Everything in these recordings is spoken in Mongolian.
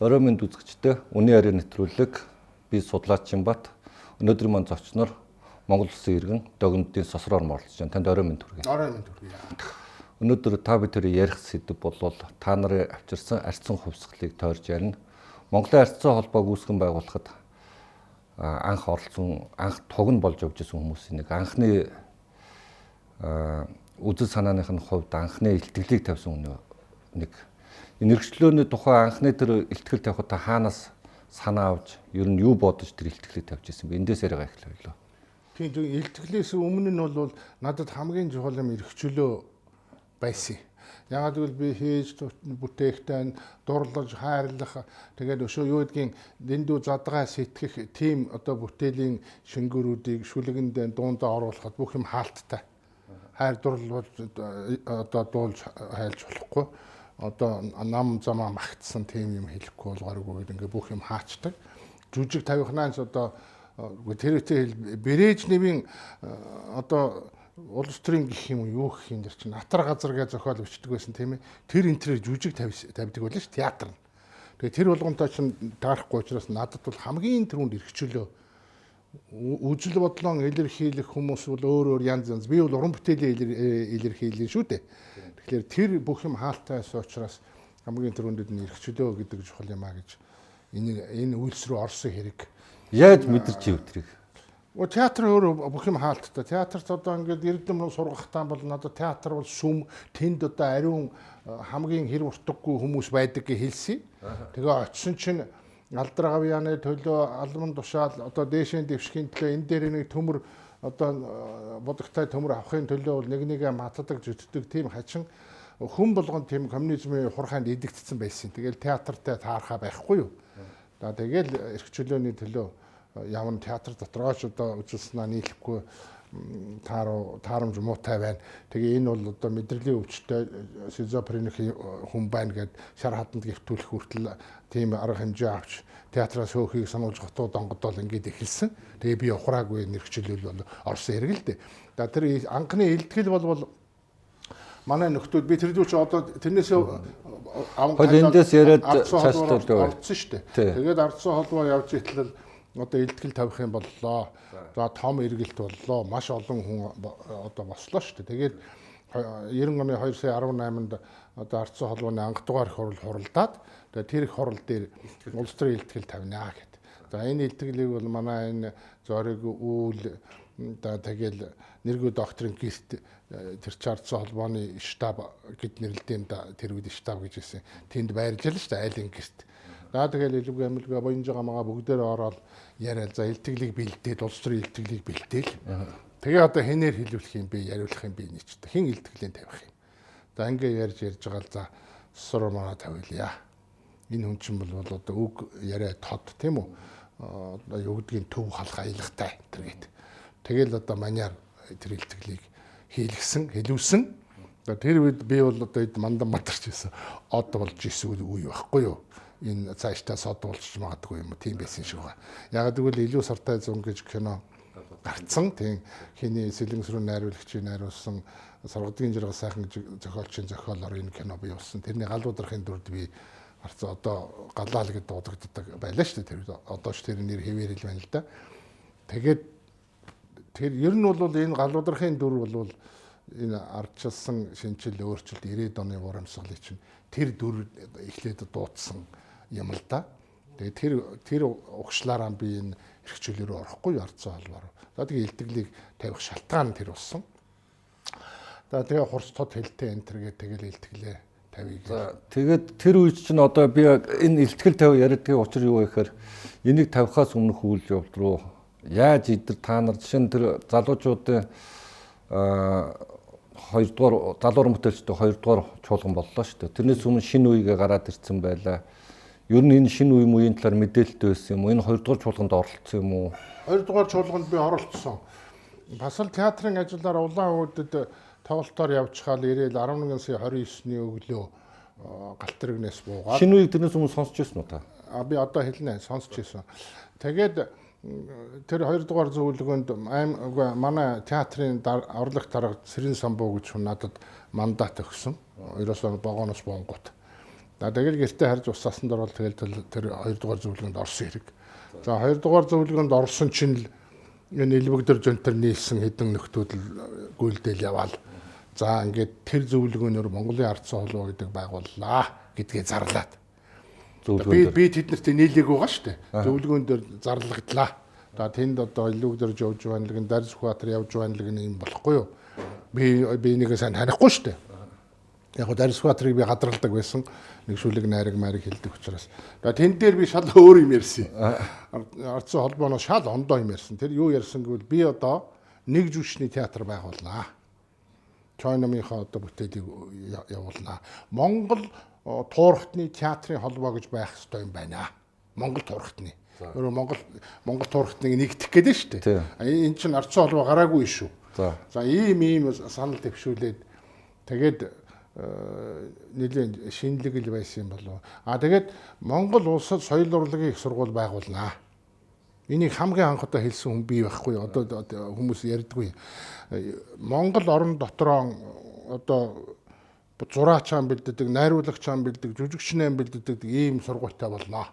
Орой мэнд үзэгчтэй үний яриа нэвтрүүлэг би судлаач Бат өнөөдрийн мань зочноор Монгол Улсын иргэн догнодын сосроор морлож байна. Танд орой мэнд хүргэе. Орой мэнд хүргэе. Өнөөдөр та бүхэн ярих сэдв бол та нарын авчирсан арцсан хувьсгалыг тойрж ярина. Монголын арцсан холбоог үүсгэн байгуулахад анх оролцсон анх туг нь болж явж исэн хүмүүсийн нэг анхны үзэл санааных нь хувьд анхны илтгэлийг тавьсан нэг энергчлөөний тухай анхны тэр ихтгэл тавихад та хаанаас санаа авч ер нь юу бодож тэр ихтгэлийг тавьж ирсэн бэ? Эндээс яриага эхлэв. Тийм зөв ихтгэлээс өмнө нь бол надад хамгийн чухал юм эрхчлөө байсан. Ягаад гэвэл би хийж бүтээхтэй дурлаж хайрлах тэгээд өшөө юу гэдгийг дэндүү задгаа сэтгэх тийм одоо бүтээлийн шингэрүүдийг шүлгэнд дуундаа оруулахад бүх юм хаалттай. Хайр дурлал одоо дуулж хайлж болохгүй одоо нам замаа магтсан тийм юм хэлэхгүй болгооргүй гэдэг ингээ бүх юм хаачдаг. Жүжиг тавихнаас одоо тэр бэрэж нэвийн одоо улс төрийн гэх юм юу гэх юм дэр чинь атар газар гэж зохиол бичдэг байсан тийм ээ. Тэр энтрээр жүжиг тавьдаг байлаа ш театр нь. Тэгээ тэр болгонтой чинь таарахгүй учраас надад бол хамгийн түрүүнд эргчүүлөө үжил бодлон илэрхийлэх хүмүүс бол өөр өөр янз янз. Би бол уран бүтээлийн илэрхийлэн шүү дээ. Тэгэхээр тэр бүх юм хаалтайс учраас хамгийн түрүүндэд нь эрхчлөө гэдэг чухал юм а гэж энэ энэ үйлс рүү орсон хэрэг. Яаж мэдэрч ив тэрийг? О театр өөр бүх юм хаалттай. Театрт одоо ингээд эрдэм рүү сургахтаа бол надад театр бол сүм тэнд одоо ариун хамгийн хэрэг уртаггүй хүмүүс байдаг гэж хэлсэн. Тэгээ очисон чинь алдар гавьяаны төлөө алман тушаал одоо дээшийн дэвшгийн төлөө энэ дээр нэг төмөр одоо бодогтой төмөр авахын төлөө бол нэг нэгэ матдаг зүтдэг тийм хачин хүн болгон тийм коммунизмын хурхайнд идэгдсэн байсан. Тэгэл театртай таархаа байхгүй юу. За тэгэл эрх чөлөөний төлөө явна театр дотрооч одоо үзүүлснаа нийлэхгүй тааруу таарамж муутай байна. Тэгээ энэ бол одоо мэдрэлийн өвчтөй шизофреник хүн байна гэд шар хатанд гэртүүлэх хүртэл тийм арга хэмжээ авч театраас хөөхийг сануулж готууд онгодол ингээд эхэлсэн. Тэгээ би ухраагүй нэрхчлэл бол орсон хэрэг л дээ. За тэр анхны илтгэл бол манай нөхдүүд би тэр зүгч одоо тэрнээс аван эндээс яриад цаашдаа орцсон шүү дээ. Тэгээд ардсан холбоо явж итлэл одоо илтгэл тавих юм боллоо. За том эргэлт боллоо. Маш олон хүн одоо бослоо шүү дээ. Тэгээд 90 оны 2 сая 18-нд одоо ардсан холбооны анх дугаар их хурал хуралдаад тэгээд тэр их хурал дээр улс төрийн илтгэл тавина гэд. За энэ илтгэлийг бол манай энэ зориг үйл за тэгэл нэргүй докторийн гэрт тэр чардсан холбооны штаб гэд нэрлэдэм да тэр үед штаб гэж хэлсэн. Тэнд байрлал шүү дээ айлын гэрт. За тэгэл илүүгээ амилгаа боёнж гамгаа бүгдээр ороод яриад за илтгэлийг бэлдээд улс төрийн илтгэлийг бэлдээл. Тэгээ одоо хэнээр хэлүүлэх юм бэ, яриулах юм бэ нийч. Хин илтгэлийн тавих юм. За ингээ ярьж ярьж байгаа л за сур маа тавилъя. Энэ хүн чинь бол одоо үг яриа тод тийм үү? Одоо юу гэдгийг төв халах аялагтай тэр гээд. Тэгэл одоо маняар тэр илтгэлийг хийлгсэн, хэлүүлсэн. Тэр үед би бол одоо мандан матарч байсан. Од болж исэн үе байхгүй юу? Энэ цаашдаа сод уулзч магадгүй юм тийм байсан шиг байна. Яг гэвэл илүү сартай зун гэж кино гарцсан. Тийм хиний сэлэнсрүү найруулагчийн найруулсан саргадгийн жирга сайхан зохиолчийн зохиолоор энэ кино бий болсон. Тэрний галуудрахын дүрд би гарцсан. Одоо галаал гэдэг дуудагддаг байлаа шүү дээ. Тэр одоо ч тэр нэр хэвээр хэл байна л да. Тэгээд тэр ер нь бол энэ галуудрахын дүр бол энэ ардчилсан шинжил өөрчлөлт 90-ад оны урамсгалыг чинь тэр дүр эхлээд дуудсан юм л да. Тэгээ тэр тэр угшлаараа би энэ эрхчлөлөөр орохгүй орцсон холбоор. За тэгээ илтгэлийг тавих шалтгаан тэр болсон. За тэгээ хурц тод хэлтэй энэ тэргээ тэгэл илтгэлээ тавийг. За тэгээд тэр үед чинь одоо би энэ илтгэл тавь яриадгийн учир юу вэ гэхээр энийг тавихаас өмнөх үйл явдал руу яаж идэр та нар жишээ нь тэр залуучуудын а хоёрдугаар залуурын бүтээлчтэй хоёрдугаар чуулган боллоо шүү дээ. Тэрнээс өмнө шинэ үеигээ гараад ирсэн байлаа. Ер нь энэ шинэ үе мууийн талаар мэдээлэлтэй байсан юм уу? Энэ хоёрдугаар чуулганд оролцсон юм уу? Хоёрдугаар чуулганд би оролцсон. Бас л театрын ажиллаар улаан өвдөд тоглолтоор явчихаал ирээл 11 сая 29-ний өглөө галтэрэгнээс буугаад. Шинэ үеийг тэрнээс өмнө сонсч байсан уу та? А би одоо хэлнэ сонсч байсан. Тэгээд тэр хоёрдугаар зөвлөгөөнд аим манай театрын орлогч дарга Сэрэн самбуу гэж хүн надад мандат өгсөн. Ерөөсөө богоноос бонгот тэгэл гэртээ харж усаасан дор бол тэгэл тэр хоёрдугаар зөвлөгөөнд орсон хэрэг. За хоёрдугаар зөвлөгөөнд орсон чинь л энэ элбэгдэр жонтор нийлсэн хэдэн нөхдүүд л гүйлдэл яваал. За ингээд тэр зөвлөгөөнөөр Монголын ардсан холбоо гэдэг байгууллаа гэдгээ зарлаад. Би би тэднэрт нийлээг байгаа шүү дээ. Зөвлөгөөн дээр зарлагдлаа. За тэнд одоо элбэгдэрж явж байна л гэн Дарс Баатар явж байна л гэн юм болохгүй юу? Би би нэгэ сайн танихгүй шүү дээ яг гоо Дарисбаатрыг би гадралдаг байсан. Нэг шүлэг найраг майрыг хэлдэг учраас. За тэн дээр би шал өөр юм ярьсан. Ардсан холбооноос шал ондоо юм ярьсан. Тэр юу ярьсан гэвэл би одоо нэг жүжигчний театр байгуулнаа. Чойномынхоо одоо бүтээлийг явуулнаа. Монгол туурхтны театрын холбоо гэж байх ёстой юм байна. Монгол туурхтны. Өөрөөр Монгол Монгол туурхтныг нэгтгэх гэдэг нь шүү дээ. Энэ чинь ардсан холбоо гараагүй шүү. За ийм ийм санал төвшүүлээд тэгээд нэлийн шинэлэг л байсан юм болов. А тэгээд Монгол улсад соёл урлагийн их сургууль байгуулнаа. Энийг хамгийн анх удаа хэлсэн хүн бий байхгүй. Одоо хүмүүс ярьдгүй. Монгол орон дотроо одоо зураачаан бэлддэг, найруулагчаан бэлддэг, жүжигчнээ бэлддэг ийм сургуультай болноо.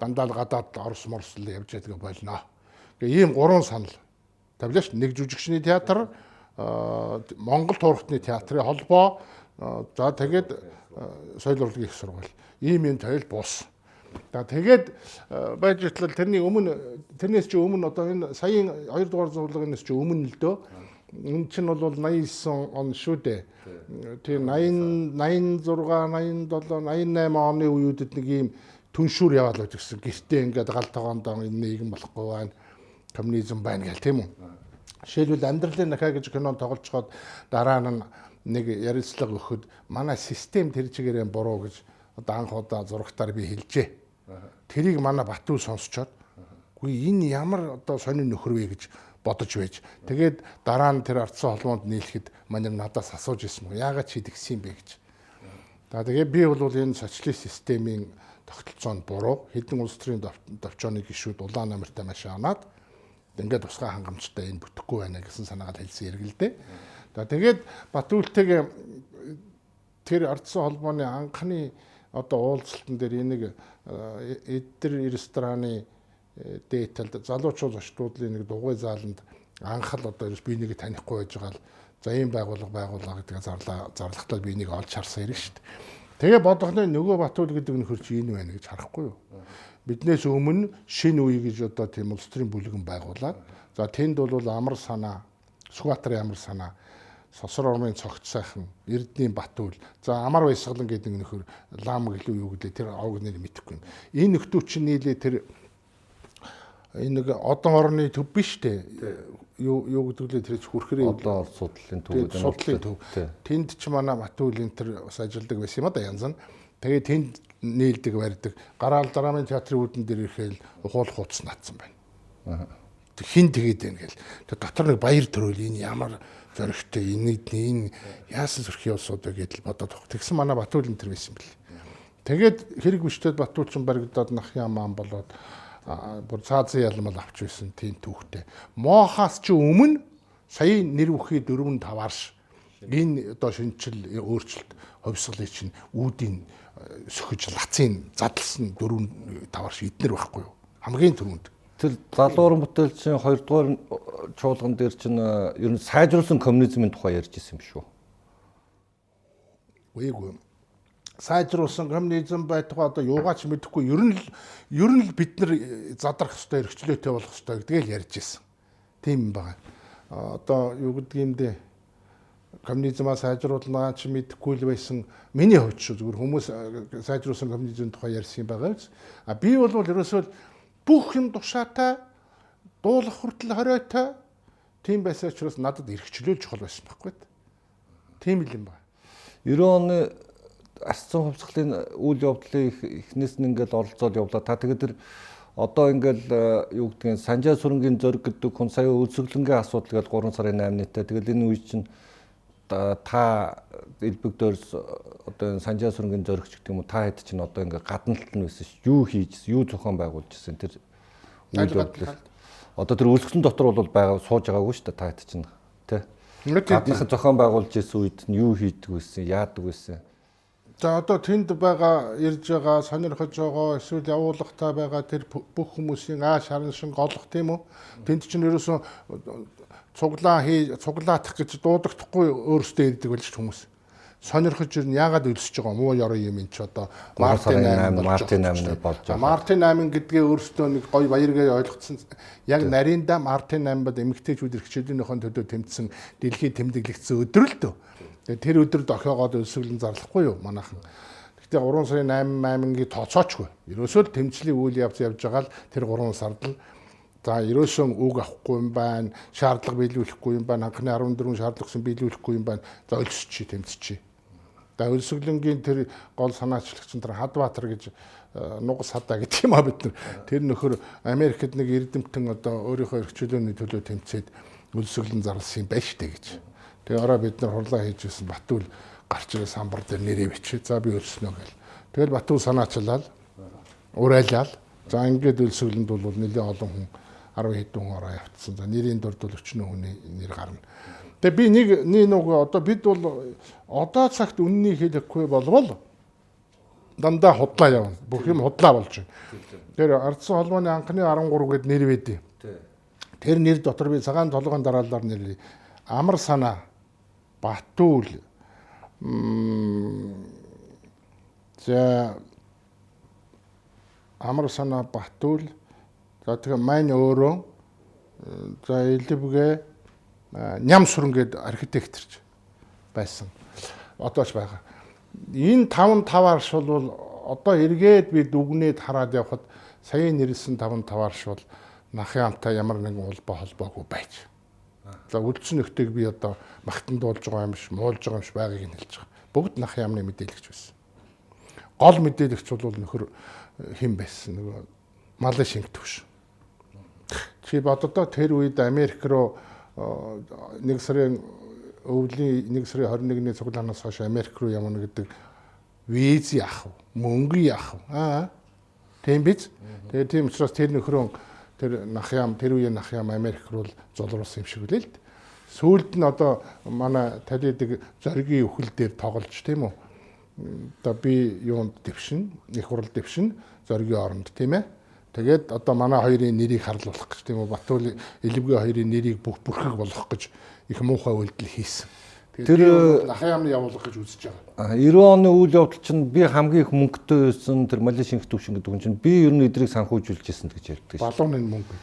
Дандаа л гадаад Орос Морс л явж байдаг болно. Тэгээ ийм гурван санал. Тавлаач нэг жүжигчний театр, Монгол туурхтны театрын холбоо, За тэгээд соёл урлагийн их сургууль. Ийм юм тойл бус. За тэгээд байж итлэл тэрний өмнө тэрнээс чи өмнө одоо энэ саяын 2 дугаар зурлагынаас чи өмнө л дөө энэ чинь бол 89 он шүү дээ. Тийм 80 86 87 88 оны үеүүдэд нэг ийм түншүүр яваал байж гисэн. Гэртээ ингээд гал тогоондоо энэ нийгэм болохгүй байна. Коммунизм байна гэл тийм үү. Жишээлбэл амьдралын нахаа гэж кинон тоглолцоход дараа нь нэг ярилцлага өгөхөд манай систем тэр чигээрээ буруу гэж одоо анх удаа зурагтаар би хэлжээ. Тэрийг манай Батүл сонсчоод үгүй энэ ямар одоо сонин нөхөр вэ гэж бодож байж. Тэгээд дараа нь тэр ардсан холбоонд нийлэхэд манай надаас асууж ирсэн мөн яагаад чи тэгсэн бэ гэж. За тэгээ би бол энэ социалист системийн тогтолцоонд буруу хэдэн улс төрийн төвчөөний гишүүд улаан номертой машин аваад ингээд тусгай хангамжтай энэ бүтэхгүй байна гэсэн санаагаар хэлсэн эргэлдээ. За тэгээд Батүлтэйг тэр ардсан холбооны анхны одоо уулзалтан дээр энийг э, эдэр рестораны э, дээтэл залуучууд очтуудлын нэг дугуй зааланд анх л одоо би нэг танихгүй байж байгаа л за ийм байгууллага байгууллага гэдэг зарлаа зарлагтал би нэг олж харсан хэрэг шүү дээ. Тэгээ бодохны нөгөө Батүл гэдэг нөхөр чи энэ байна гэж харахгүй юу? Биднээс өмнө шин үе гэж одоо тийм улс төрийн бүлгэн байгуулад за тэнд бол амар санаа Сүхбаатарын амар санаа Сосор ормын цогц сайхан, Эрдэнийн Батүл, за Амар Баясгалан гэдэг нөхөр лам гэлүү юу гэлээ тэр овг нэр мэдэхгүй. Энэ нөхдүүд чинь нийлээ тэр энэ нэг одон орны төв биш үү? Юу юу гэдэг лээ тэр хүрхрээ одон орд судлалын төв гэдэг судлалын төв. Тэнд ч манай Батүлийн тэр бас ажилдаг байсан юм да янз нь. Тэгээ тэнд нээлдэг барьдаг. Гараал драмын театрын үүдэн дээр ирэхэл ухуулах хуудас наацсан байна. Хин тэгээд байна гэл. Тэр дотор нэг баяр төрөл энэ ямар зөрөгтэй энийг энэ яасан зөрхийн улсууд вэ гэдэл бодоод баг. Тэгсэн манай Батүл энэ төр байсан бэл. Тэгээд хэрэг биштэд Батүл ч баригдаад нах ямаан болоод бүр цаазын ялмал авч байсан тийм түүхтэй. Мохаас ч өмнө сая нэр бүхий 4 5 арш энэ одоо шинжил өөрчлөлт ховсголыг чинь үүдийн сөхөж лацын задлсан 4 5 арш эднэр байхгүй юу? Хамгийн түрүүнд тэр залуурын бүтээлчийн 2 дугаар чуулган дээр чинь э, ер нь сайжруулсан коммунизмын тухай ярьж ирсэн юм шүү. Үгүй сайжруулсан коммунизм байтугай одоо юугаач мэдэхгүй ер нь ер нь бид нар задрах хэвээр эрхчлөөтэй болох хэвээр гэдгийг ярьж ирсэн. Тийм байна. Одоо юу гэдэг юм дээ коммунизмаа сайжруулнаа ч мэдэхгүй л байсан. Миний хувьд шүү зүгээр хүмүүс э, сайжруулсан коммунизмын тухай ярьсан юм байгаа биз. А би бол ерөөсөө бүх юм тушаатай дуулах хүртэл хориотой тийм байсан учраас надад эргчлүүл чухал байсан байхгүй. Тийм л юм ба. 90 оны арцсан хувьсгалын үйл явдлын эхнээс нь ингээл оролцоод явлаа. Та тэгээд тэр одоо ингээл э, юу гэдгийг Санжаа сүрэнгийн зөрг гэдэг хүн сая өсөглөнгийн асуудал гэж 3 сарын 8-нд тэгээд энэ үе чинь та элбэгдээр одоо санжаа сүрэнгийн зөрөгч гэдэг юм уу та хэд чинь одоо ингээ гадналт нь байсан ш юу хийжсэн юу зохион байгуулж ирсэн тэр үйл явдлаар одоо тэр үлсгэн дотор бол байгаа сууж байгаагүй ш та хэд чинь тий гаднах зохион байгуулж ирсэн үед нь юу хийдэг байсан яадаг байсан За одоо тэнд байгаа ирж байгаа сонирхож байгаа эсвэл явуулгатай байгаа тэр бүх хүмүүсийн ааш харан шин голох тийм үү? Тэнд чинь ерөөсөн цуглаа хий цуглаатах гэж дуудагдахгүй өөрөөсөө ирдэг болж хүмүүс. Сонирхож ирнэ яагаад өлсөж байгаа муу ёроо юм ин ч одоо Мартин 8 Мартин 8 болж байгаа. Мартин 8 гэдгээ өөрөөсөө нэг гоё баяргээ ойлгоцсон. Яг нарийнда Мартин 8-бад эмгтээчүүд эрхчлөлийнхөө төлөө тэмцсэн дэлхийд тэмдэглэгдсэн өдөр л дөө Тэр өдөр дохиогоод өсвөлэн зарлахгүй юу манайхан. Гэтэ 3 сарын 8 8-гийн тооцоочгүй. Ерөөсөө л тэмцлийн үйл явц явж байгаа л тэр 3 сард л за ерөөсөн үг авахгүй юм байна, шаардлага биелүүлэхгүй юм байна, анхны 14 шаардлагасын биелүүлэхгүй юм байна. За өлсөчий тэмцчий. За өлсөглөнгийн тэр гол санаачлагч нар Хадбаатар гэж э, нугас хадаа гэдэг юм а бид нар. Тэр нөхөр Америкт нэг эрдэмтэн одоо өөрийнхөө эрхчлөөний төлөө тэмцээд өлсөглөн зарласан юм байна штэ гэж. Тэгээ ороо бид нар хурлаа хийж байсан Батүл гарч ирээ самбар дээр нэрээ бичээ. За би өлснө гэл. Тэгэл Батүл санаачлал урайлал. За ингээд өлсөглөнд бол нэлээд олон хүн 10 хэдэн хүн ороо явцсан. За нэрийн дурд бол өчнөө хүний нэр гарна. Тэгээ би нэг нэг нөгөө одоо бид бол одоо цагт үннийг хэлэхгүй болвол дандаа худлаа явна. Бүх юм худлаа болж байна. Тэр ардсан холбооны анхны 13 гээд нэр байдیں۔ Тэр нэр дотор би цагаан толгойн дараалалаар нэр амар санаа Батүл за амар санаа Батүл за тэгээ мань өөрөө за Илбгэ ням сүрэн гээд архитекторч байсан. Одоо ч байгаа. Энэ 5 таваарш бол одоо эргээд би дүгнээд хараад явхад саяын нэрсэн 5 таваарш бол нахын амтай ямар нэгэн улбаа холбоогүй байж. За үлдсэн нөхдөйг би одоо магтан дуулж байгаа юм биш, муулж байгаа юм биш байгааг нь хэлж байгаа. Бүгд нах яамны мэдээлэгч байсан. Гол мэдээлэгч бол нөхөр э, хэн байсан нөгөө малын шинг төвш. Чи бододоо тэр үед Америк руу нэг сарын өвлийн нэг сарын 21-ний цуглаанаас хойш Америк руу явна гэдэг виз яах вэ? Мөнгө яах вэ? Аа. Тийм биз? Тэгээ тийм учраас тэр нөхрөө тэр нах ям тэр үеийн нах ям Америк руу золруулсан юм шиг үлээ л дээ. Сүүлд нь одоо манай талидаг зоригийн өхөл дээр тоглож тийм үү? Одоо би юунд дэвшин, их хурал дэвшин зоригийн оронд тийм ээ. Тэгээд одоо манай хоёрын нэрийг харлуулах гэж тийм үү? Батуул Илвгийн хоёрын нэрийг бүх бүрхэг болгох гэж их муухай үйлдэл хийсэн. Тэр нахын яамны явуулах гэж үзэж байгаа. 90 оны үйл явдал чинь би хамгийн их мөнгөтэй байсан тэр Малайзийн төвшин гэдэг нь чинь би ер нь эдрийг санхүүжүүлж ирсэн гэж ярьдаг шээ. Балууны мөнгө.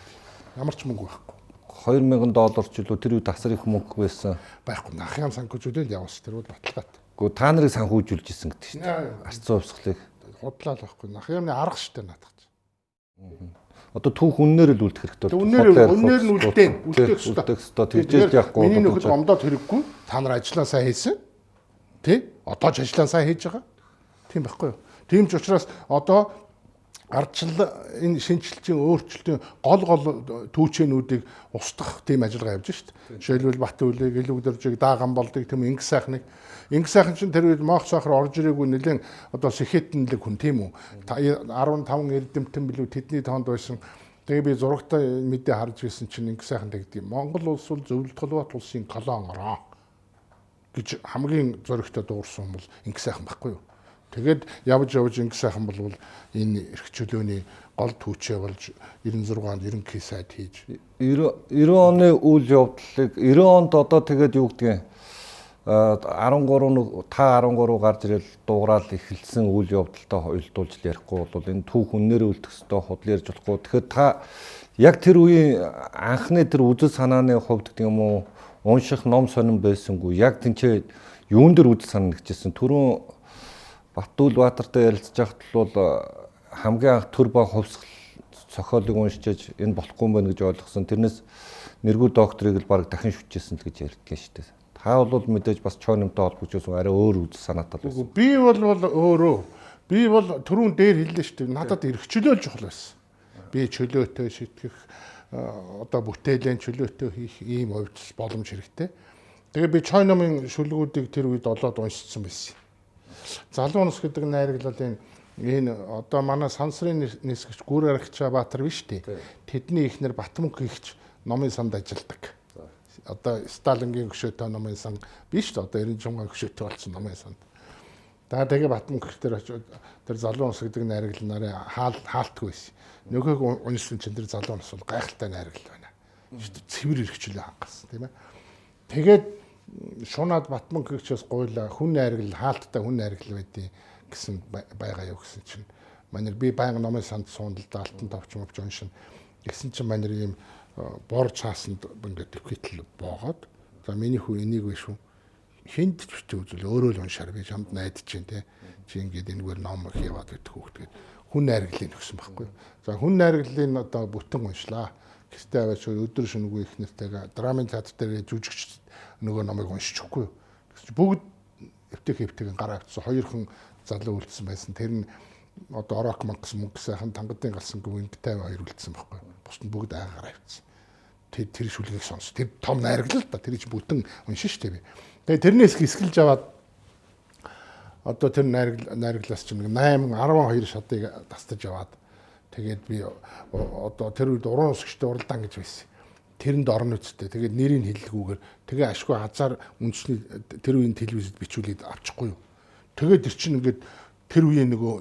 Ямар ч мөнгө байхгүй. 2000 доллар ч үлээ тэр үед тасар их мөнгө байсан. Байхгүй. Нахын санхүүжүүлэл явуулсан тэр бол баталгаатай. Гэхдээ та нарыг санхүүжүүлж исэн гэдэг чинь. Арцсан увсгалыг худлаа л байхгүй. Нахын яамны арга штэ наадах. Одоо түүх үннээр л үлдэх хэрэгтэй. Үннээр үннээр нь үлдээн. Үлдэх хэрэгтэй. Үлдэх хэрэгтэй. Тэгжээж яахгүй. Миний нөхөд гомдоод хэрэггүй. Та нар ажиллаа сайн хийсэн. Тэ? Одоо ч ажиллаа сайн хийж байгаа. Тийм байхгүй юу? Тийм ч учраас одоо ардчлал энэ шинжилтийн өөрчлөлтийн гол гол түүчээнүүдийг устгах тийм ажиллагаа явж шít. Жишээлбэл Батүлийг, Илүүгдэржиг, Дааган болдыг тийм инг сайхныг инг сайхан чинь тэр үед моох сахар орж ирээгүй нэлээд одоо сэхэтнэлэг хүн тийм үү. 15 эрдэмтэн билүү тэдний тоонд байсан. Тэгээ би зурагтай мэдээ харж ирсэн чинь инг сайхан юм. Монгол улс бол зөвлөлт толгойт улсын колон ороо гэж хамгийн зөрөгтэй дуурсан бол инг сайхан байхгүй юу? Тэгээд явж явж ингэ сайхан болвол энэ эрх чөлөөний гол түүчээ болж 96 онд ерөнхий сайд хийж. 90 оны үйл явдлыг 90 онд одоо тэгээд юу гэдгийг 13 та 13 гарч ирэл дуурал эхэлсэн үйл явдалтай хоёулдуулж ярихгүй бол энэ түүх үннээр үлдэх ёстой худал ярьж болохгүй. Тэгэхээр та яг тэр үеийн анхны тэр үзэл санааны хувьд гэдэг юм уу унших ном сонирн байсангүй. Яг тэнцээ юун дээр үзэл санаа нэгжсэн түрүүн Батүл Баатартай ярилцж байхад бол э, хамгийн анх төр ба хувьсгал зохиолыг уншиж энэ болохгүй юм байна гэж ойлгосон. Тэрнээс нэргүй докторыг л баг дахин шүтжсэн л гэж ярьдгийн шүү дээ. Та бол мэдээж бас чойномтой холбогдсон арай өөр үйл санаатай байсан. Би бол бол өөрөө би бол түрүүн дээр хэллээ шүү дээ. Надад эргчлөөл чухал байсан. Би чөлөөтэй шитгэх э, одоо бүтээлийн чөлөөтэй хийх ийм хувьд боломж хэрэгтэй. Тэгээ би чойномын шүлгүүдийг тэр үед олоод уншсан байсан. Залуу нус гэдэг найраглалын энэ одоо манай сансрын нисгч гүр арагчаа Баатар биш тий. Тэдний ихнэр Батмөнх ихч номын санд ажилладаг. Одоо Сталингийн хөшөөтэй номын сан биш ч одоо 90 жумгаа хөшөөтэй болсон номын санд. За тэгээ Батман гэх тэр очиод тэр залуу ус гэдэг найрагл нарыг хаал хаалтгүй байсан. Нөгөөг уншсан чинь тэр залуу ус бол гайхалтай найрагл байна. Цэвэр эрхчлээ хангасан тийм ээ. Тэгээд шунаад Батман гихчээс гуйла хүн найрагл хаалттай хүн найрагл байдیں۔ гэсэн байгаа юу гэсэн чинь. Манер би байнга номын санд суундалд алтан товч мовч уншин гэсэн чинь манер ийм бор цаасанд ингээд төвхитл боогод за миний хүү энийг биш үү? Хинт ч бич үзэл өөрөө л уншаар би чамд найдаж чинь те. Чи ингээд энэгээр ном яваад идэх хүүхдгээд хүн найргалыг өгсөн байхгүй за хүн найргалыг одоо бүтэн уншлаа. Гэстэй аваач өдөр шөнөгүй их нэртэйгээ драмын театр дээр жүжигч нөгөө номыг уншиж өгөхгүй бүгд эвтэх эвтэх гараа авчихсан. Хоёрхан залуу үлдсэн байсан. Тэр нь одоо орок мангас мөнгө сайхан тангадын галсан гүн 52 үлдсэн байхгүй. Бус нь бүгд аагаар авчихсан. Тэр тэр шүлгийг сонс тэр том найрагл л да. Тэр чинь бүтэн уншин штэ би. Тэгээ тэрнээс хэсгэлж аваад одоо тэр найраг найраглаас чинь 8 12 шатыг тастаж аваад тэгээд би одоо тэр үед уран усгчтай уралдаан гэж байсан. Тэрэнд орно үсттэй. Тэгээд нэрийг хэллгүүгээр тэгээ ашгүй хазаар үндэсний тэр үеийн телевизэд бичүүлээд авчихгүй юу. Тэгээд тэр чинь ингээд тэр үеийн нөгөө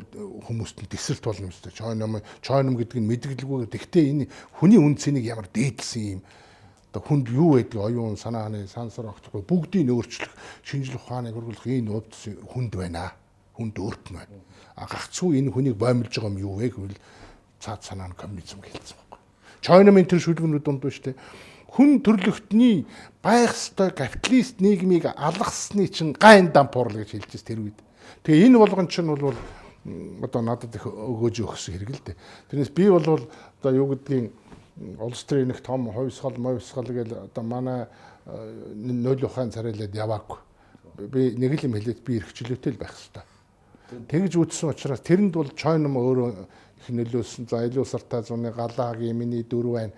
хүмүүст нь дэсрэлт болно дээ. Чойном чойном гэдэг нь мэдгэлгүйгээр тэгтээ энэ хүний үн цэнийг ямар дээдлсэн юм одоо хүнд юу байдгийг оюун санааны сансар огцгүй бүгдийг өөрчлөх шинжлэх ухааныг хөргөлөх энэ увд хүнд байна. Хүнд өөрт нь байна. А гагцгүй энэ хүнийг боомлж байгаа юм юу вэ гэвэл цаад санаа нь коммунизм гэлцсэн. Чойномын тэр шүлгэнүүд дунд ба штэ хүн төрлөختний байх ёстой капиталист нийгмийг алгасны чинь гайн дампуурл гэж хэлжээс тэр үед. Тэгээ энэ болгон чинь бол одоо надад их өгөөж өгсөн хэрэг л дээ. Тэрнээс би бол одоо юу гэдгийг улс төрийн нэг том хувьсгал мовьсгал гэж одоо манай нөл ухаан царайлаад яваагүй. Би нэг л юм хэлээд би эрхчлөөтэй л байх хэрэгтэй. Тэгж үтсэн учраас тэрэнд бол чойном өөрөө их нөлөөсөн. За илүү сартаа зуны галаагийн миний дөрв байна.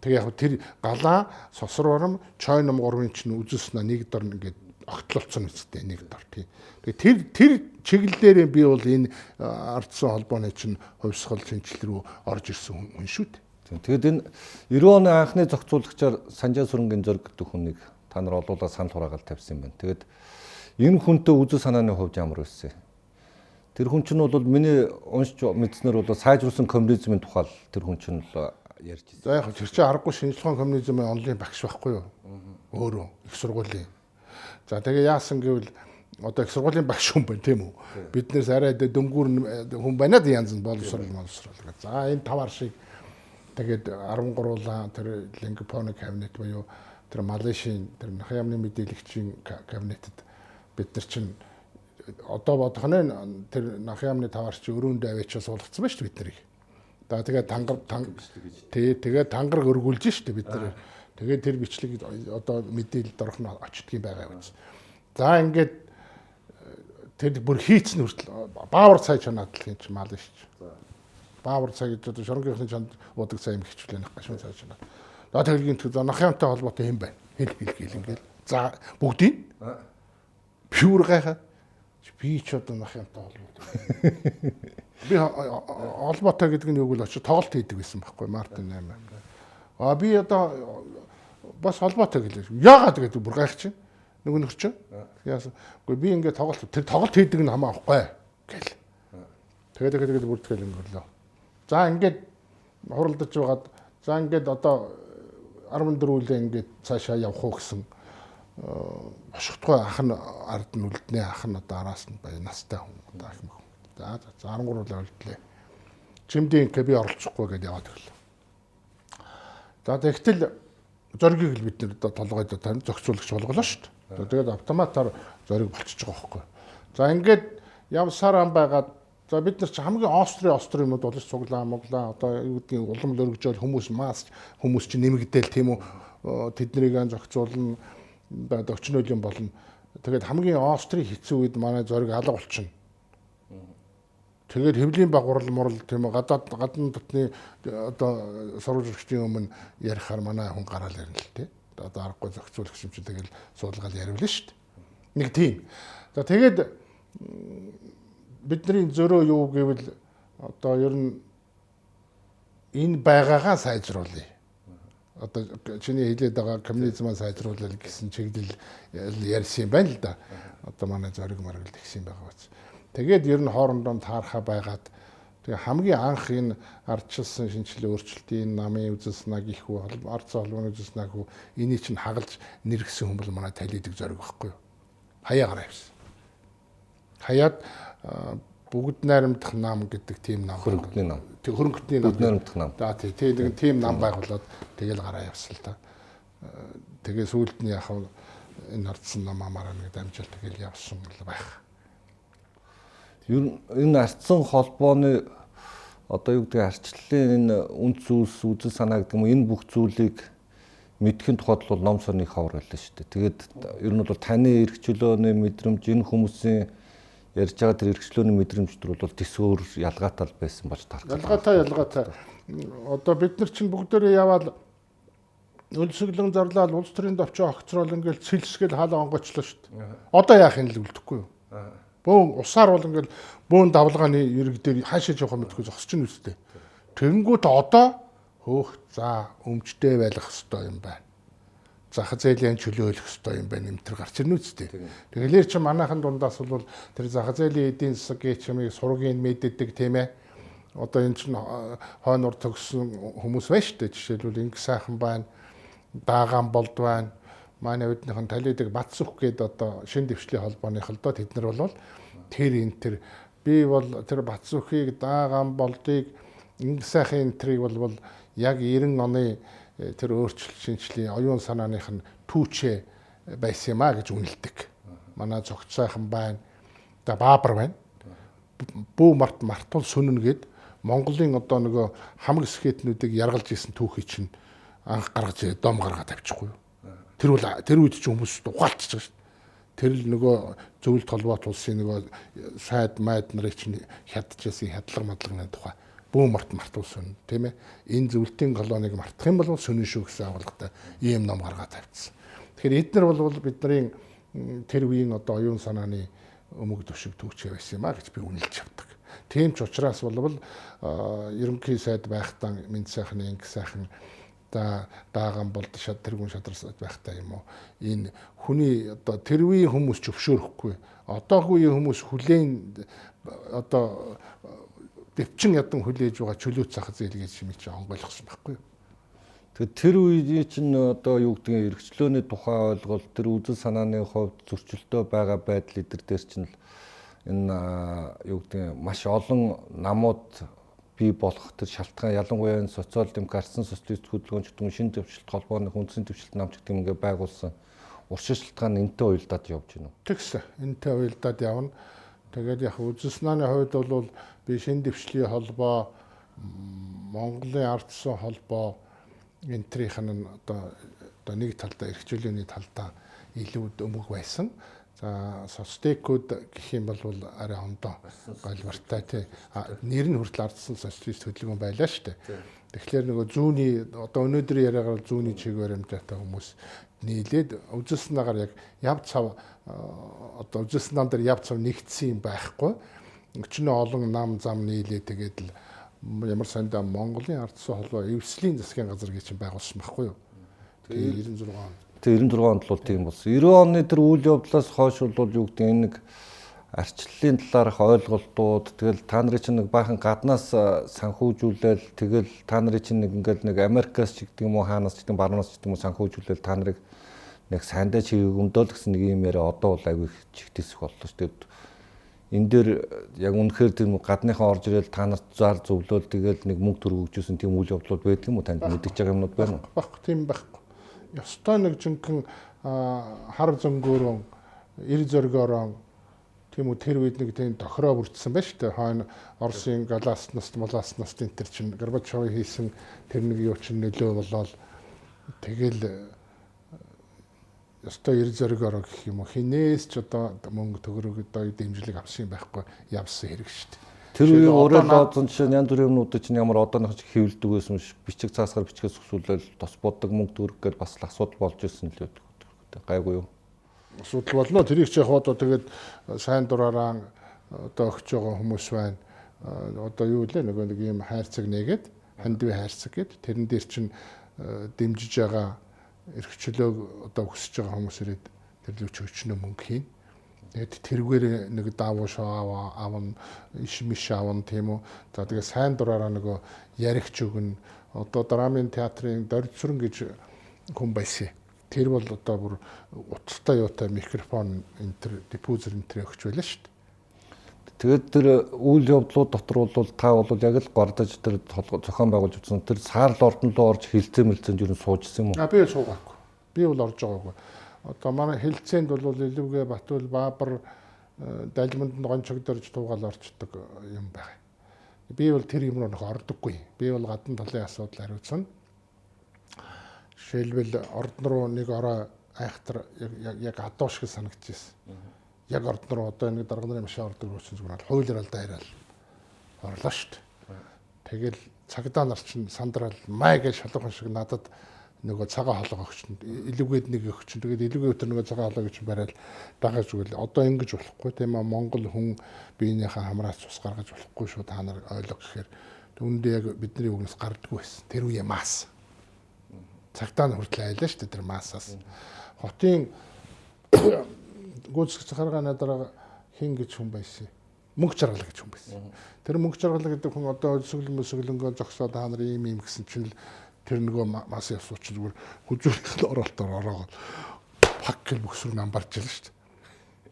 Тэгээ яг тэр галаа сосрором чойном гурвын чинь үзүүлснэ нэг дор ингээд огтлолцсон үстэй нэг дор тий. Тэгээ тэр тэр чиглэлээр би бол энэ ардсан холбооны чинь хувьсгал шинжил рүү орж ирсэн хүн шүү дээ. Тэгээд энэ 90 оны анхны зохицуулагчаар Санжаа Сүрэнгийн зөрг гэдэг хүнийг та нар олуулаад санал хураагаад тавьсан юм байна. Тэгээд энэ хүнтэй үзэл санааны хувьд ямар байсан? Тэр хүн чинь бол миний уншиж мэдснээр бол сайжруулсан коммунизмын тухай тэр хүн чинь л ярьж байна. За яг тэр чинь аргагүй шинжлэх ухааны коммунизмын онлын багш байхгүй юу? Өөрөө их сургуулийн. За тэгээ яасан гэвэл одоо их сургуулийн багш хүн байна тийм үү? Биднээс арай дөнгүүр хүн байна да янз нь боловсрол боловсрол гэж. За энэ тавар шиг Тэгээд 13-уулаа тэр Лингпоны кабинет буюу тэр Малайшийн тэр нахын яамны мэдээлэгчийн кабинетэд бид нар чинь одоо бодох нь тэр нахын яамны таваарч өрөөндөө аваачаа суулгацсан байна шүү бид нарыг. За тэгээд тангар тий тэгээд тангар өргүүлж шүү бид нар. Тэгээд тэр бичлэг одоо мэдээлэлд орох нь очтгийн байгаа юм. За ингээд тэр бүр хийцэн хүртэл баавар цай чанаад л чи мал шүү баавар цай гэж одоо шоронгийнхны чанд удаг цай юм хичүүлээ нах гашуун цай чинь. За тэгэлгийн төв нахямтай холбоотой юм байна. Хэл хэл гэл ингээл. За бүгдийг пюр гайхаад би ч одоо нахямтай холбоотой. Би холбоотой гэдэг нь юу вэ? Очиж тоглолт хийдэг байсан байхгүй Мартин 8. А би одоо бас холбоотой гэлээ. Яагаад гэдэг бүр гайх чинь. Нөгөө нөхөр чинь. Яасан. Гэхдээ би ингээд тоглолт тэр тоглолт хийдэг нь хамаахгүй гэл. Тэгээд тэгээд тэгээд бүртгэл өнгөрлөө. За ингээд хуралдаж байгаад за ингээд одоо 14 үлээ ингээд цаашаа явах уу гэсэн бошготгой ах нь ард нь үлднэ ах нь одоо араас нь бай настай хүн одоо их мөх. За за 13 үлээ үлдлээ. Жимдийн би оролцохгүй гэдээ яваад ирлээ. За тэгтэл зоригийг л бид нэр одоо толгойд тань зохицуулагч болголоо шүү дээ. Тэгээд автоматар зориг болчихж байгаа байхгүй. За ингээд явсараа байгаад За бид нар ч хамгийн остри остри юмуд болж цуглаа моглаа одоо юу гэдгийг улам л өргөжөөл хүмүүс мас хүмүүс чинь нэмэгдээл тийм үү тэднийг ан зохицуулна одоо өчнөөл юм болно. Тэгээд хамгийн остри хэцүү үед манай зориг алга болчихно. Тэгээд хэвлийн багварл мурал тийм гадаад гадны дотны одоо сурвалжлагчдын өмнө ярихаар манай хүн гараал ярина л тий. Одоо аргагүй зохицуулагч юм чи тэгэл суулгаал яривлаа шүү дээ. Нэг тийм. За тэгээд бидний зөрөө юу гэвэл одоо ер нь энэ байгаагаа сайжруулъя. Одоо чиний хэлээд байгаа коммунизмаа сайжруулах гэсэн чиглэл ярьсан юм байна л да. Одоо манай зориг маргал тэгсэн байгаа биз. Тэгээд ер нь хоорондоо таархаа байгаад тэгээ хамгийн анх энэ ардчилсан шинжилгээ өөрчлөлтийн намын үзэл санааг их хүү ард холбооны үзэл санааг хүү энийг чинь хагалж нэргсэн хүмүүс манай талидаг зориг байхгүй юу? Хаяа гараа явсан. Хаяад бүгд найрамдах нам гэдэг тийм нам хөрөнгөний нам. Тэг хөрөнгөний нам. Бүгд найрамдах нам. За тий тэгээд тийм нам байгуулад тэгэл гараа явсан л да. Тэгээ сүүлд нь яг энэ ардсан намаараа нэг дамжуул тэгэл явсан л байх. Ер нь энэ ардсан холбооны одоо юу гэдэг арчлалын энэ үнд зүйлс үзэл санаа гэдэг юм энэ бүх зүйлийг мэдхэн тухайд бол ном сонны хавар байлаа шүү дээ. Тэгээд ер нь бол таны эрх чөлөөний мэдрэмж энэ хүмүүсийн ярьж байгаа тэр эрхчлөөний мэдрэмжтэр бол төсөөр ялгаатай байсан болж тарах. Ялгаатай ялгаатай. Одоо бид нар чинь бүгдээрээ яваал өлсөглөн зарлаад улс төрийн төвчөө огцрол ингээл цэлсгэл хаалга онгочлоо шүү дээ. Одоо яах юм л үлдэхгүй юу? Бөөн усаар бол ингээл бөөн давлгааны ерэг дээр хаашаа жоохоо мэдгүй зогсож нь үстэй. Тэнгүүт одоо хөөх за өмчтэй байх хэвээр юм байна зах зээлийн чөлөөлөх ёстой юм байна нэмтэр гарч ирнэ үстэй. Тэгэлэр чи манайхан дундаас бол тэр зах зээлийн эдийн засгийн чимийг сургийн мэддэг тийм ээ. Одоо энэ чинь хойнор төгссөн хүмүүс байна шүү дээ. Жишээлбэл инг сайхан байна, даагаан болд байна. Манай үднийхэн талидаг Батсүх гээд одоо шин дэвшлийн холбооных л доо тэд нар бол тэр энэ тэр би бол тэр Батсүхийг даагаан болдыг инг сайхан энтрийг бол яг 90 оны тэр өөрчлөлт шинжлэлийн оюун санааных нь түүчээ байсан юм а гэж үнэлдэг. Манай зогц сайхан байна. За баабар байна. Бүү март мартул сүнэн гээд Монголын одоо нөгөө хамаг скетнүүдийг яргалж исэн түүхий чинь анх гаргаж дом гаргаад авчихгүй юу. Тэр бол тэр үед ч хүмүүс ухаалтчих шүү дээ. Тэр л нөгөө зөвлөлт холбоот улсын нөгөө сайд майд нарын чинь хядчихсан хядлага мадлагны тухай бүү март мартуулсан тийм ээ энэ зөвлөлтийн колониг мартах юм бол сонин шүү гэсэн агуулгатай ийм ном гаргаад тавьчихсан. Тэгэхээр эднэр бол бидний тэр үеийн одоо оюун санааны өмг төвшиг түүчээ байсан юм а гэж би үнэлж явдаг. Тийм ч учраас болвол ерөнхий сайд байхдаа мэд сайхны инг сайхан да дааган болд шат тэргүүн шадар байхтай юм уу энэ хүний одоо тэр үеийн хүмүүс ч өвшөөрөхгүй одоогийн хүмүүс хүлээн одоо дэвчин ядан хүлээж байгаа чөлөөт зах зээл гэж юм чи онгойлгосон байхгүй юу. Тэгэхээр тэр үеийн чинь одоо юу гэдгийг эргчлөөний тухай ойлголт тэр үзэл санааны хувьд зөрчилтөө байгаа байдал эдэр дээр чинь л энэ юу гэдгийг маш олон намууд бий болох тэр шалтгаан ялангуяа энэ социал демократсын социалист хөдөлгөөнч гэдэг шин төвчлөлт холбооны хүнсэн төвчлөлт намч гэдэг юм ингээ байгуулсан уршил шалтгаан энтэй уялдаад явж байна уу? Тэгс энтэй уялдаад явна. Тэгээд яг үзэл санааны хувьд бол би шин дэвшлийн холбоо Монголын ардсан холбоо энтрийнх нь одоо одоо нэг талдаа эрхчлөөний талдаа илүү өмг байсан. За соцтекуд гэх юм бол арай ондоо голвартай тий. Нэр нь хүртэл ардсан социалист хөдөлгөөн байлаа шүү дээ. Тэгэхээр нөгөө зүүнний одоо өнөөдөр яриагаар зүүнний чиг баримтаатай хүмүүс нийлээд үзэлснээр яг яв цав одоо үзэлснээр дээр яв цав нэгдсэн юм байхгүй өчнөө олон нам зам нийлээ тэгээд л ямар сандаа Монголын ардсан холбоо эвслийн засгийн газар гэж байгуулсан байхгүй юу. Тэгээд 96 он. Тэгээд 96 онд бол тийм болсон. 90 оны тэр үйл явдлаас хойш бол юу гэдэг энэ нэг арчлалын талаарх ойлголтууд тэгэл та нарын чинь нэг баахан гаднаас санхүүжүүлэл тэгэл та нарын чинь нэг ингээл нэг Америкаас ч гэдэг юм уу хаанаас ч гэдэг баруунаас ч гэдэг юм уу санхүүжүүлэл та нарыг нэг сандаа чиг өмдөөл гэсэн нэг юм яриа одоо бол аягүй чигтэсэх боллоо шүү дээ энэ дээр яг үнэхээр тийм гадныхаа орж ирэл та нарт зар зөвлөөл тэгэл нэг мөнгө төр өгчөөсөн тийм үйл явдлууд байдаг юм уу танд мэддэж байгаа юмнууд байна уу? Багх тийм байхгүй. Ёстой нэг жинхэнэ хар зөнгөөрөө эр зөргөөрөө тийм үү тэр үед нэг тийм тохироо бүрдсэн байна шүү дээ. Хойно Оросын галаснаас моласнаас энэ төр чинь Горбачовын хийсэн тэр нэг юу чинь нөлөө болоод тэгэл ёстой эр зоригоор гэх юм уу хинээс ч одоо мөнгө төгрөг одоо дэмжлэг авсан юм байхгүй явсан хэрэг шүү дээ. Тэр үеийн өөрөө дооцсон жишээ нь янз бүрийн юмнуудад чинь ямар одооных ч хэвлдэг байсан ш бичиг цаасгаар бичгээс өсвөлөл тос боддог мөнгө төгрөг гэдээ бас л асуудал болж ирсэн л үү. Гайгүй юу? Асуудал болно. Тэрийг ч яг одоо тэгээд сайн дураараа одоо өгч байгаа хүмүүс байна. Одоо юу лээ нөгөө нэг юм хайрцаг нэгээд хандив хайрцаг гэд тэрэн дээр чинь дэмжиж байгаа эрхчлөөг одоо хүсэж байгаа хүмүүс ирээд тэрлүүч өчнөө мөнгө хийн. Тэгээд тэргээр нэг давуу шоо авна, иш миш авна тийм үү. За тэгээ сайн дураараа нөгөө яригч өгнө. Одоо драмын театрын дөрцөрн гэж хүн байсан. Тэр бол одоо бүр утастай юутай микрофон энтер диффузер энтер өгч байлаа шүү дээ. Тэгээд тэр үйл явдлууд дотор бол та бол яг л гардаж тэр зохион байгуулж утсан тэр саарл ордондоо орж хилцээ мэлцэнд юу суужсэн юм уу? А би суугаагүй. Би бол орж байгаагүй. Одоо манай хилцээнд бол Илүүгээ Батүл Баабар э, Далиманд гончогдорж туугаал орчдөг юм байна. Би бол тэр юм руу нөх ордоггүй. Би бол гадна талын асуудал хариуцсан. Жишээлбэл ордон руу нэг ороо айхтар яг адуу шиг санагдчихсэн. Яг ордон руу одоо нэг дарга нарын машин ордог гэсэн зүгээр л хуулиар алдаа яриад орлоо шүү дээ. Тэгэл цагдаа нар чинь сандрал май гэж шалгах шиг надад нөгөө цагаан хоолой өгч илүүгээд нэг өгч тэгээд илүүгээ өтер нөгөө цагаан хоолой гэж барайл дагаж үгэл одоо ингэж болохгүй тийм аа Монгол хүн биенийхээ хамраас цус гаргаж болохгүй шүү та нар ойлго гэхээр түүндээ яг бидний үгнээс гардггүй байсан тэр үе мас цагтаа нь хүртэл айлаа шүү дээ тэр маасаас. Хотын гүйцэтгэх захаргааны дараа хин гэж хүн байсан. Мөнгө жаргал гэж хүн байсан. Тэр мөнгө жаргал гэдэг хүн одоо өсөглөн өсөглөнгөө зогсоод та нар ийм ийм гэсэн чинь л тэр нөгөө мас ясууч зүгээр хүзүүлэх оролтоор ороод пак гэл бөксөр намбарч ялла шүү дээ.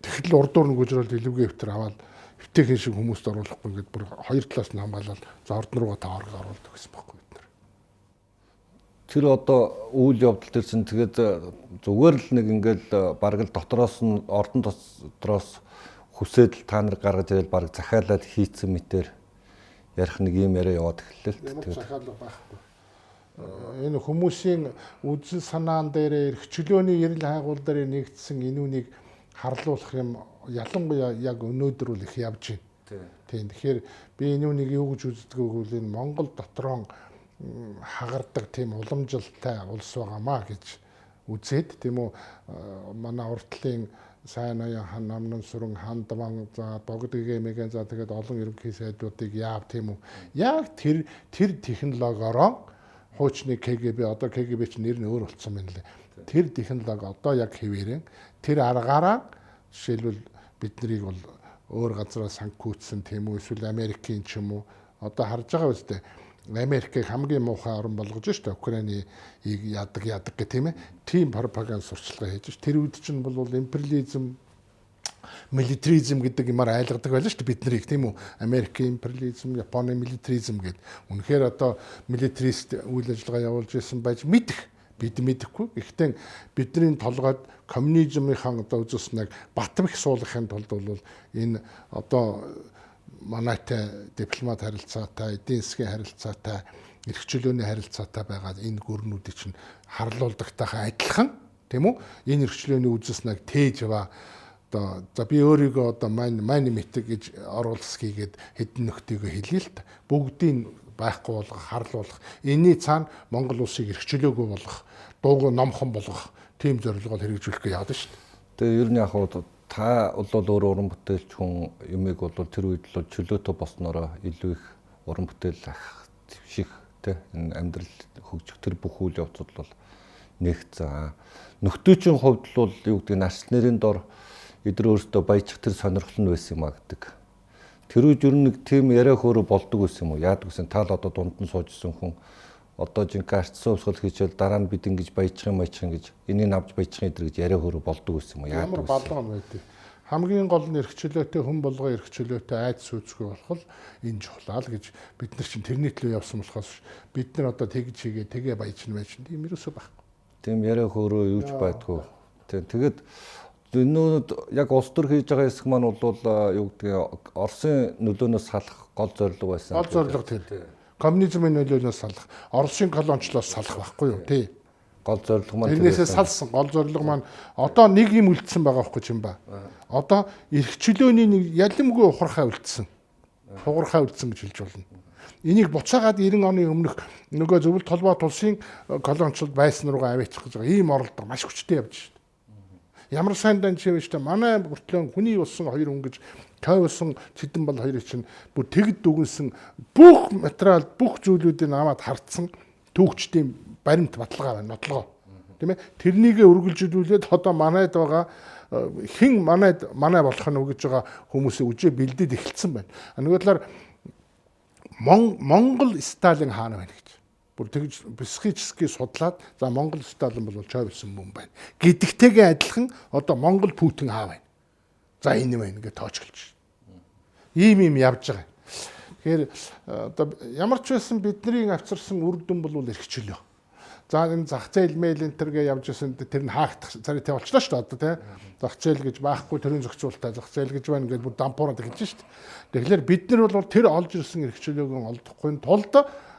Тэгэхэл урдуур нь гүжрэл илүүгээ өвтөр аваад өвтэйхэн шиг хүмүүст оруулахгүй гэдээ бүр хоёр талаас нь хамгаалал за ордон руугаа та орго оруулдаг гэсэн байхгүй тэр одоо үйл явдал чинь тэгээд э, зүгээр л нэг ингээл э, бараг л дотроос нь ордон дотроос хүсээд л та нар гаргаж ирэл бараг захиалаад хийцэн мэтэр ярих нэг юм яриа яваад эхэллээ л тэгээд захиалга байхгүй э, энэ хүмүүсийн үзэл санаан дээр эрхчлөөний эрэл хайгуул дээр нэгдсэн энүүнийг харлуулах юм ялангуяа яг өнөөдөр үл их явж байна. Тийм. Тэгэхээр би энүүнийг юу гэж үздэг вэ гэвэл энэ Монгол дотроо хагардаг тийм уламжилтай улс байгаамаа гэж үзээд тийм үү манай уртлын сайн аян хан намнан сүрэн хандван за богдгийн мэгэн за тэгээд олон ерөнхий сайдуудыг яав тийм үү. Яг тэр тэр технологиороо хуучны КГБ одоо КГБ ч нэр нь өөр болцсон байна лээ. Тэр технологи одоо яг хэвээрэн тэр аргаараа жишээлбэл бид нарыг бол өөр газараас санкцсан тийм үү эсвэл Америкийн ч юм уу одоо харж байгаа үстэй Америкийг хамгийн муухай орн болгож штэ Украины яадаг яадаг гэх тийм ээ. Тим пропаганд сурчлагаа хийж ш. Тэр үед чинь бол империализм милитаризм гэдэг юмар айлгадаг байлаа шүү дээ бид нарыг тийм үү Америкийн империализм, Японы милитаризм гэд. Үнэхээр одоо милитарист үйл ажиллагаа явуулж исэн байж мэдэх бид мэдэхгүй. Гэхдээ бидний толгойд коммунизмынхаа одоо үзүүлснэг Батбах суулгахын тулд бол энэ одоо манайтай дипломат харилцаатай, эдийн засгийн харилцаатай, эрх чөлөөний харилцаатай байгаа энэ гүрнүүдийг чинь харлуулдагтайхаа адилхан тийм үү? Энэ эрх чөлөөний үзэснэг тээж ба одоо за би өөрийгөө одоо мань мань мэтэг гэж оруулсгийгээд хэдэн нөхдийгөө хэлье л та. Бүгдийг байхгүй болгох, харлуулах. Энийний цаана Монгол улсыг эрх чөлөөгөө болгох, дууг номхон болгох тийм зорилгоор хэрэгжүүлэх гэж яадаг шүү дээ. Тэгээ ер нь яг та бол өөр уран бүтээлч хүн юмыг бол тэр үед л чөлөөтэй болсноороо илүү их уран бүтээл ах твших те энэ амьдрал хөгжих тэр бүх үйл явцуд бол нэг за нөхдөөчийн хувьд л юу гэдэг нарч нэрийн дор эдгээр өөртөө баяжих тэр сонирхол нь байсан юм а гэдэг. Тэр үед ер нь нэг тийм яриа хөөрө болдог байсан юм уу? Яадаг гэсэн тал одоо дунд нь суужсэн хүн одоо жинхэнэ арчсан өвсгөл хийчихвэл дараа нь бид ингэж баяжих юм баяжих гэж энийг авч баяжих энэ гэж яриа хөрө болдог байсан юм яа ямар балган байдгийг? Хамгийн гол нь эрхчлөөтэй хүн болгоо эрхчлөөтэй айд сүйцгүй болох л энэ чухлаа л гэж бид нар чинь тэрний төлөө явсан болохоос бид нар одоо тэгж хийгээ тэгээ баяжна байж тийм ерөөсөө байхгүй. Тийм яриа хөрөө юуч байдгүй. Тийм тэгээд энүүд яг улс төр хийж байгаа хэсэг маань бол юу гэдгийг Оросын нөлөөнөөс салах гол зорилго байсан. Гол зорилго тийм коммунизмын нөлөөлөөс салах, Оросын колоничлоос салах байхгүй юу тий. Гол зорилго маань тэрнээсээ салсан. Гол зорилго маань одоо нэг юм үлдсэн байгаа байхгүй юм ба. Одоо эрх чөлөөний нэг ялимгүй ухрахаа үлдсэн. Хугархаа үлдсэн гэж хэлж болно. Энийг буцаагаад 90 оны өмнөх нөгөө зөвлөлт толгой тулсын колоничлол байсан руугаа аваачих гэж байгаа. Ийм оролдоо маш хүчтэй явж байна. Ямар сайн дан чивэж та манай бүртлэн хүний болсон хоёр хүн гэж тойвсон цэдэн бол хоёрыг чинь бүр тэгэд дүгнсэн бүх материал бүх зүйлүүдийг аваад хартсан түүхчдийн баримт баталгаа байна, нотлогоо. Тийм ээ. Тэрнийгээ үргэлжлүүлээд одоо манайд байгаа э, хэн манайд манай болох нь гэж байгаа хүмүүсийн үжээ бэлдээд эхэлсэн байна. Нөгөө талаар Монгол Сталин хаана байна гэж. Бүр тэгж психически судлаад за Монгол Сталин бол чойвсон хүн байна. Гэдэгтэйгээ адилхан одоо Монгол Путин аав байна. За энэ байна гэж тоочглож. Ийм ийм явж байгаа. Тэгэхээр э, одоо ямар ч байсан бидний авчирсан үр дүн бол эрхчлөө. За энэ зах зээл мэйл энэ төргээ явж исэн тэр нь хаагдах царай болчлоо шүү дээ одоо тий. Зах зээл гэж байхгүй төрийн зохицуулалтаа зах зээл гэж байна ингээд бүр дампуураад эхэлж шүү дээ. Тэгэхээр бид нар бол тэр олж ирсэн эрхчлөөг олдохгүй тулд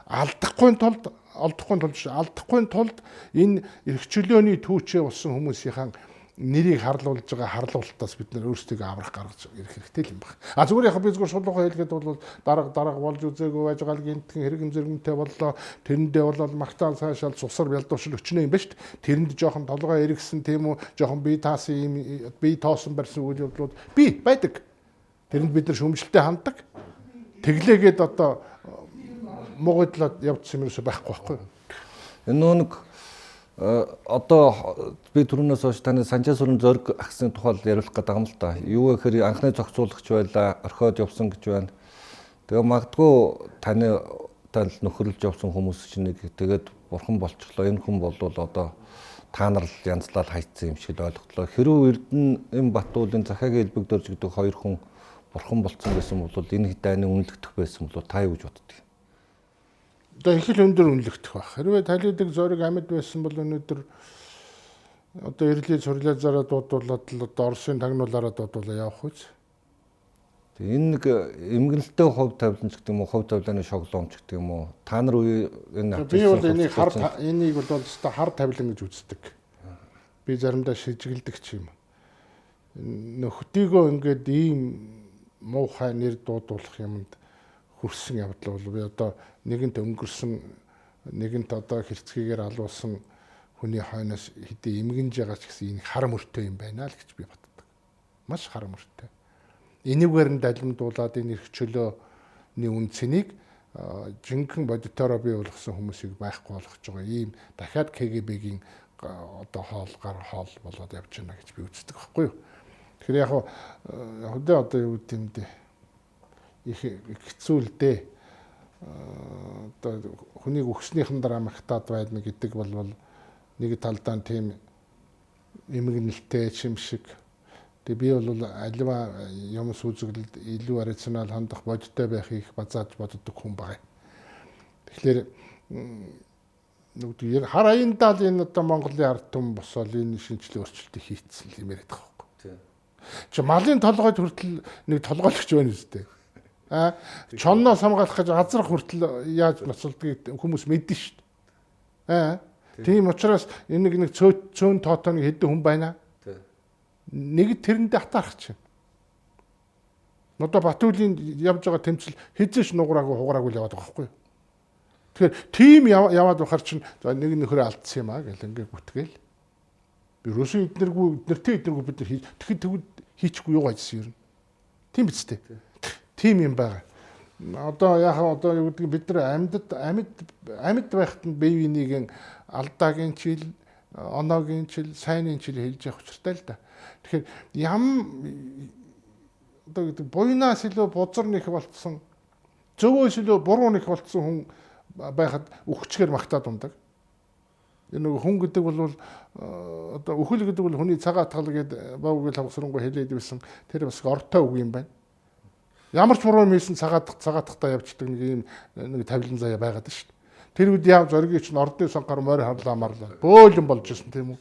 алдахгүй тулд олдохгүй тулд алдахгүй тулд энэ эрхчлөөний түүчээ болсон хүмүүсийн нэрийг харлуулж байгаа харлуултаас бид нэр өөрсдөө аврах гаргаж ирэх хэрэгтэй юм байна. А зүгээр яг би зүгээр шулуухан хэлгээд бол дарга дарга болж үзээгүй байж байгаа л гинтхэн хэрэг зэрэгмтэй боллоо. Тэрэндээ бол магтаал цаашаал цусар бялдуушил өчнөө юм ба шүү дээ. Тэрэнд жоохон толгой эргэсэн тийм үү жоохон бие таасан юм бие тоосон барьсан үйл явдлууд би байдаг. Тэрэнд бид нар шөмжөлтэй ханддаг. Тэглээгээд одоо муугадлаад явдсан юм ерөөсөй байхгүй байхгүй. Энэ нэг Э, одоо би түрүүнээс хойш таны санжаа сүрэн зориг агсны тухай яриулах гэдэг юм л да. Юу гэхээр анхны зохицуулагч байлаа, орхиод явсан гэж байна. Тэгээ магадгүй таны тал нөхөрлөж явсан хүмүүс чинь нэг тэгээд бурхан болчихлоо. Энэ хүн бол одоо та нар л янзлал хайцсан юм шиг ойлголоо. Хэрвээ Эрдэнэ Батуулын захаагийн элбэгдөрж гэдэг хоёр хүн бурхан болцсон гэсэн бол энэ дайны үнэлэгдэх байсан бол та юу гэж боддгийг? Одоо их л өндөр үнэлэгдэх баг. Хэрвээ талидаг зориг амьд байсан бол өнөөдөр одоо ирлээ сурлаа зараа дуудуулаад л одоо Оросын тагнуулаараа дуудуулаа явах үз. Тэг энэ нэг эмгэнэлтэй хувь тавиланч гэдэг юм уу, хувь тавилааны шоглоомч гэдэг юм уу? Та нар үе энэ би бол энийг хар энийг бол өстой хар тавилан гэж үздэг. Би заримдаа шижгэлдэг ч юм. Нөхдийгөө ингээд ийм муухай нэр дуудуулах юмд хүрсэн явдал бол би одоо нэгэнт өнгөрсөн нэгэнт одоо хэрцгийгээр алуулсан хүний хойноос хэдий эмгэнж байгаа ч гэсэн энэ хар мөртөө юм байна л гэж би боддог. Маш хар мөртөө. Энийгээр нь далимдуулаад энэ их чөлөөний үн цэнийг жинхэнэ бодитороо бий болгосон хүмүүсийг байхгүй болгож байгаа ийм дахиад КГБ-гийн одоо хоол гар хоол болоод явж байна гэж би үздэг байхгүй юу. Тэгэхээр яг хөдөө одоо юу гэдэг юм бэ? Их хэцүү л дээ. Одоо хүнийг өгснийхэн дараа магтаад байна гэдэг бол нэг талдаа тийм эмгэнэлтэй шимшиг. Тэгээ би бол аливаа юм сүзэглэлд илүү рационал хандах бодиттой байхыг базааж боддог хүн байна. Тэгэхээр нүгд хар аяндаа л энэ одоо Монголын ард түмэн босоод энэ шинжилгээ өөрчлөлтийг хийцсэн юм яриад байгаа байхгүй. Чи малын толгойд хүртэл нэг толгойлогч байна үстэй. А чонноос хамгаалах гэж азрах хүртэл яаж ноцолдгийг хүмүүс мэднэ шүү дээ. А тийм учраас энэ нэг цөөн тоотоо нэг хэдэн хүн байна. Нэг тэрэндээ хатаарах чинь. Одоо Батүлийн явж байгаа тэмцэл хизээш нуграагүй хугараагүй л яваад байгаа байхгүй юу? Тэгэхээр тим яваад бахар чинь за нэг нөхөр алдсан юм аа гэл ингээ гүтгээл. Ерөөсөө эднэргүй эднэртэй эднэргүй бид нар тэгэхэд тэгвэл хийчихгүй юу гэсэн юм. Тийм биз дээ. Тийм юм байгаа. Одоо яг одоо юу гэдэг бид нар амьд амьд амьд байхад нь бие бинийгийн алдаагийн чил, оноогийн чил, сайнын чил хэлж явах учиртай л да. Тэгэхээр ям одоо гэдэг буйнаас илүү бузар нэх болцсон зөвөөс илүү буруу нэх болцсон хүн байхад үхчгээр магтаад ундаг. Энэ нэг хүн гэдэг бол одоо үхэл гэдэг бол хүний цагаат тал гэдэг бавгэл хавсрангуй хэлээд байсан. Тэр бас ортой үг юм байна. Ямар ч буруу мийсэн цагаат цагаатахтаа явждаг нэг юм нэг тавилан заяа байгаад шүү дээ. Тэр үед яв зоригийн чинь ордны сонгоор морь харлаа марлаа. Бөөлөн болж ирсэн тийм үү?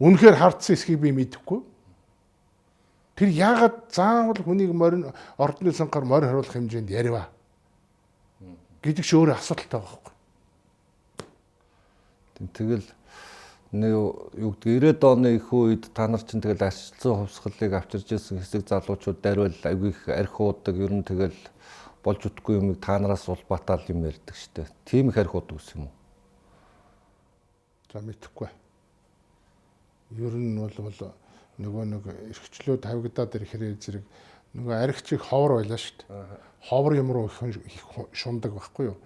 Үнэхээр хартсан эсхийг би мэдэхгүй. Тэр яагаад заавал хүнийг морь ордны сонгоор морь харуулах хэмжээнд ярива? гэдэг ч өөрөө асуудалтай байгаа байхгүй. Тэгэл юу гэдэг 90-ад оны их үед та нар чинь тэгэл арчилсан хувьсгалыг авчирж ирсэн хэсэг залуучууд дарвал аягүй их арх уудаг ер нь тэгэл болж утгүй юм та нараас улбатаал юм ярьдаг штэ. Тийм их арх уудаг гэсэн юм уу? За мэдхгүй. Ер нь бол бол нөгөө нэг эрхчлөө тавигдаад ирэхээр зэрэг нөгөө архичиг ховор байлаа штэ. Ховор юм руу их шундаг байхгүй юу?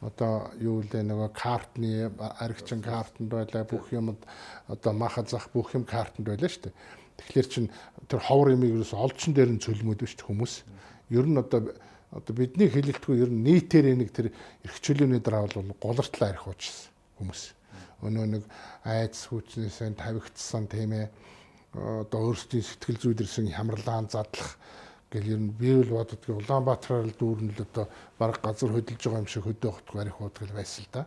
Одоо юу л нөгөө картны аригчин картанд байлаа бүх юмд одоо маха зах бүх юм картанд байлаа шүү дээ. Тэгэхээр чин тэр ховор имийг ерөөс олдсон дээр нь цөлмөд биш хүмүүс. Ер нь одоо одоо бидний хэлэлтгүй ер нь нийтээр нэг тэр эрх чөлөөний дараа бол голортлоо арих уучсан хүмүүс. Өнөө нэг айц хүчнээс тавигдсан тийм ээ одоо өөрсдийн сэтгэл зүйдэрсэн хямралаан задлах гэл ер нь би л боддгийн Улаанбаатараар л дүүрнэл одоо баг газар хөдөлж байгаа юм шиг хөдөө хотгоо арих уудгал байсан л да.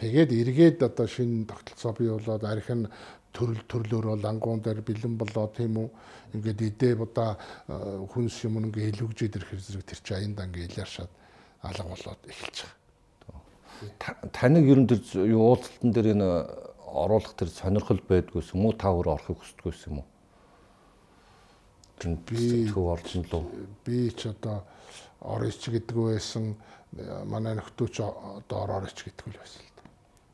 Тэгээд эргээд одоо шинэ тогтолцоо бий болоод арих нь төрөл төрлөөрөө лангуун дээр бэлэн болоо тийм үү ингээд идэ одоо хүнс юм ингээ илүүгжээд ирэх зэрэг тэр чи аянда ингээ илэршаад алга болоод эхэлж байгаа. Таныг ер нь тэр уулзалтан дээр энэ оруулах тэр сонирхол байдгүйс юм уу та өөр орохыг хүсдэггүйс юм уу? Би төв орсон лу. Би ч одоо орооч гэдэг байсан манай нөхдөөч одоо орооч гэдэг л байсан л да.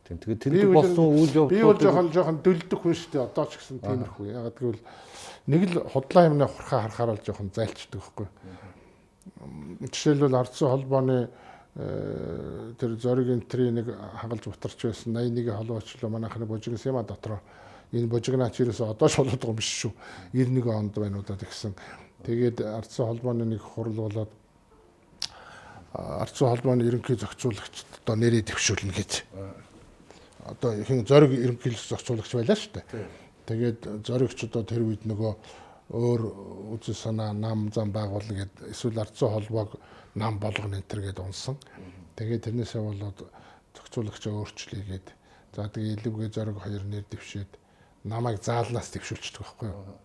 Тийм тэгээд тэр болсон үйл явдал би бол жоохон жоохон дөлдөх хүн шүү дээ. Одоо ч гэсэн тиймэрхүү. Ягаад гэвэл нэг л худлаа юмны хурхаа харахаар л жоохон зайлчдаг байхгүй. Жишээлбэл ардсан холбооны э, тэр зориг энтрийн нэг хагалж бутарч байсан 81-ийн холбоочлоо манайхны божигн сема дотроо энэ божигнаач ерөөсө одоо ч болоод байгаа юм биш шүү. 91 онд байна удаад гэсэн. Тэгээд ардсан холбооны нэг хурал болоод ардсан холбооны ерөнхий зохицуулагчд одоо нэрээ дэвшүүлнэ гэж. Одоо ихэнх зориг ерөнхий зохицуулагч байлаа шүү дээ. Тэгээд зоригч одоо тэр үед нөгөө өөр үзэл санаа нам зам байгуулна гэд эсвэл ардсан холбоог нам болгоно энэ төр гэд унсан. Тэгээд тэрнээсээ болоод зохицуулагчаа өөрчлөе гэд. За тэгээ илүүгээ зориг хоёр нэр дэвшээд намайг заалнаас твшүүлчихдэг байхгүй юу.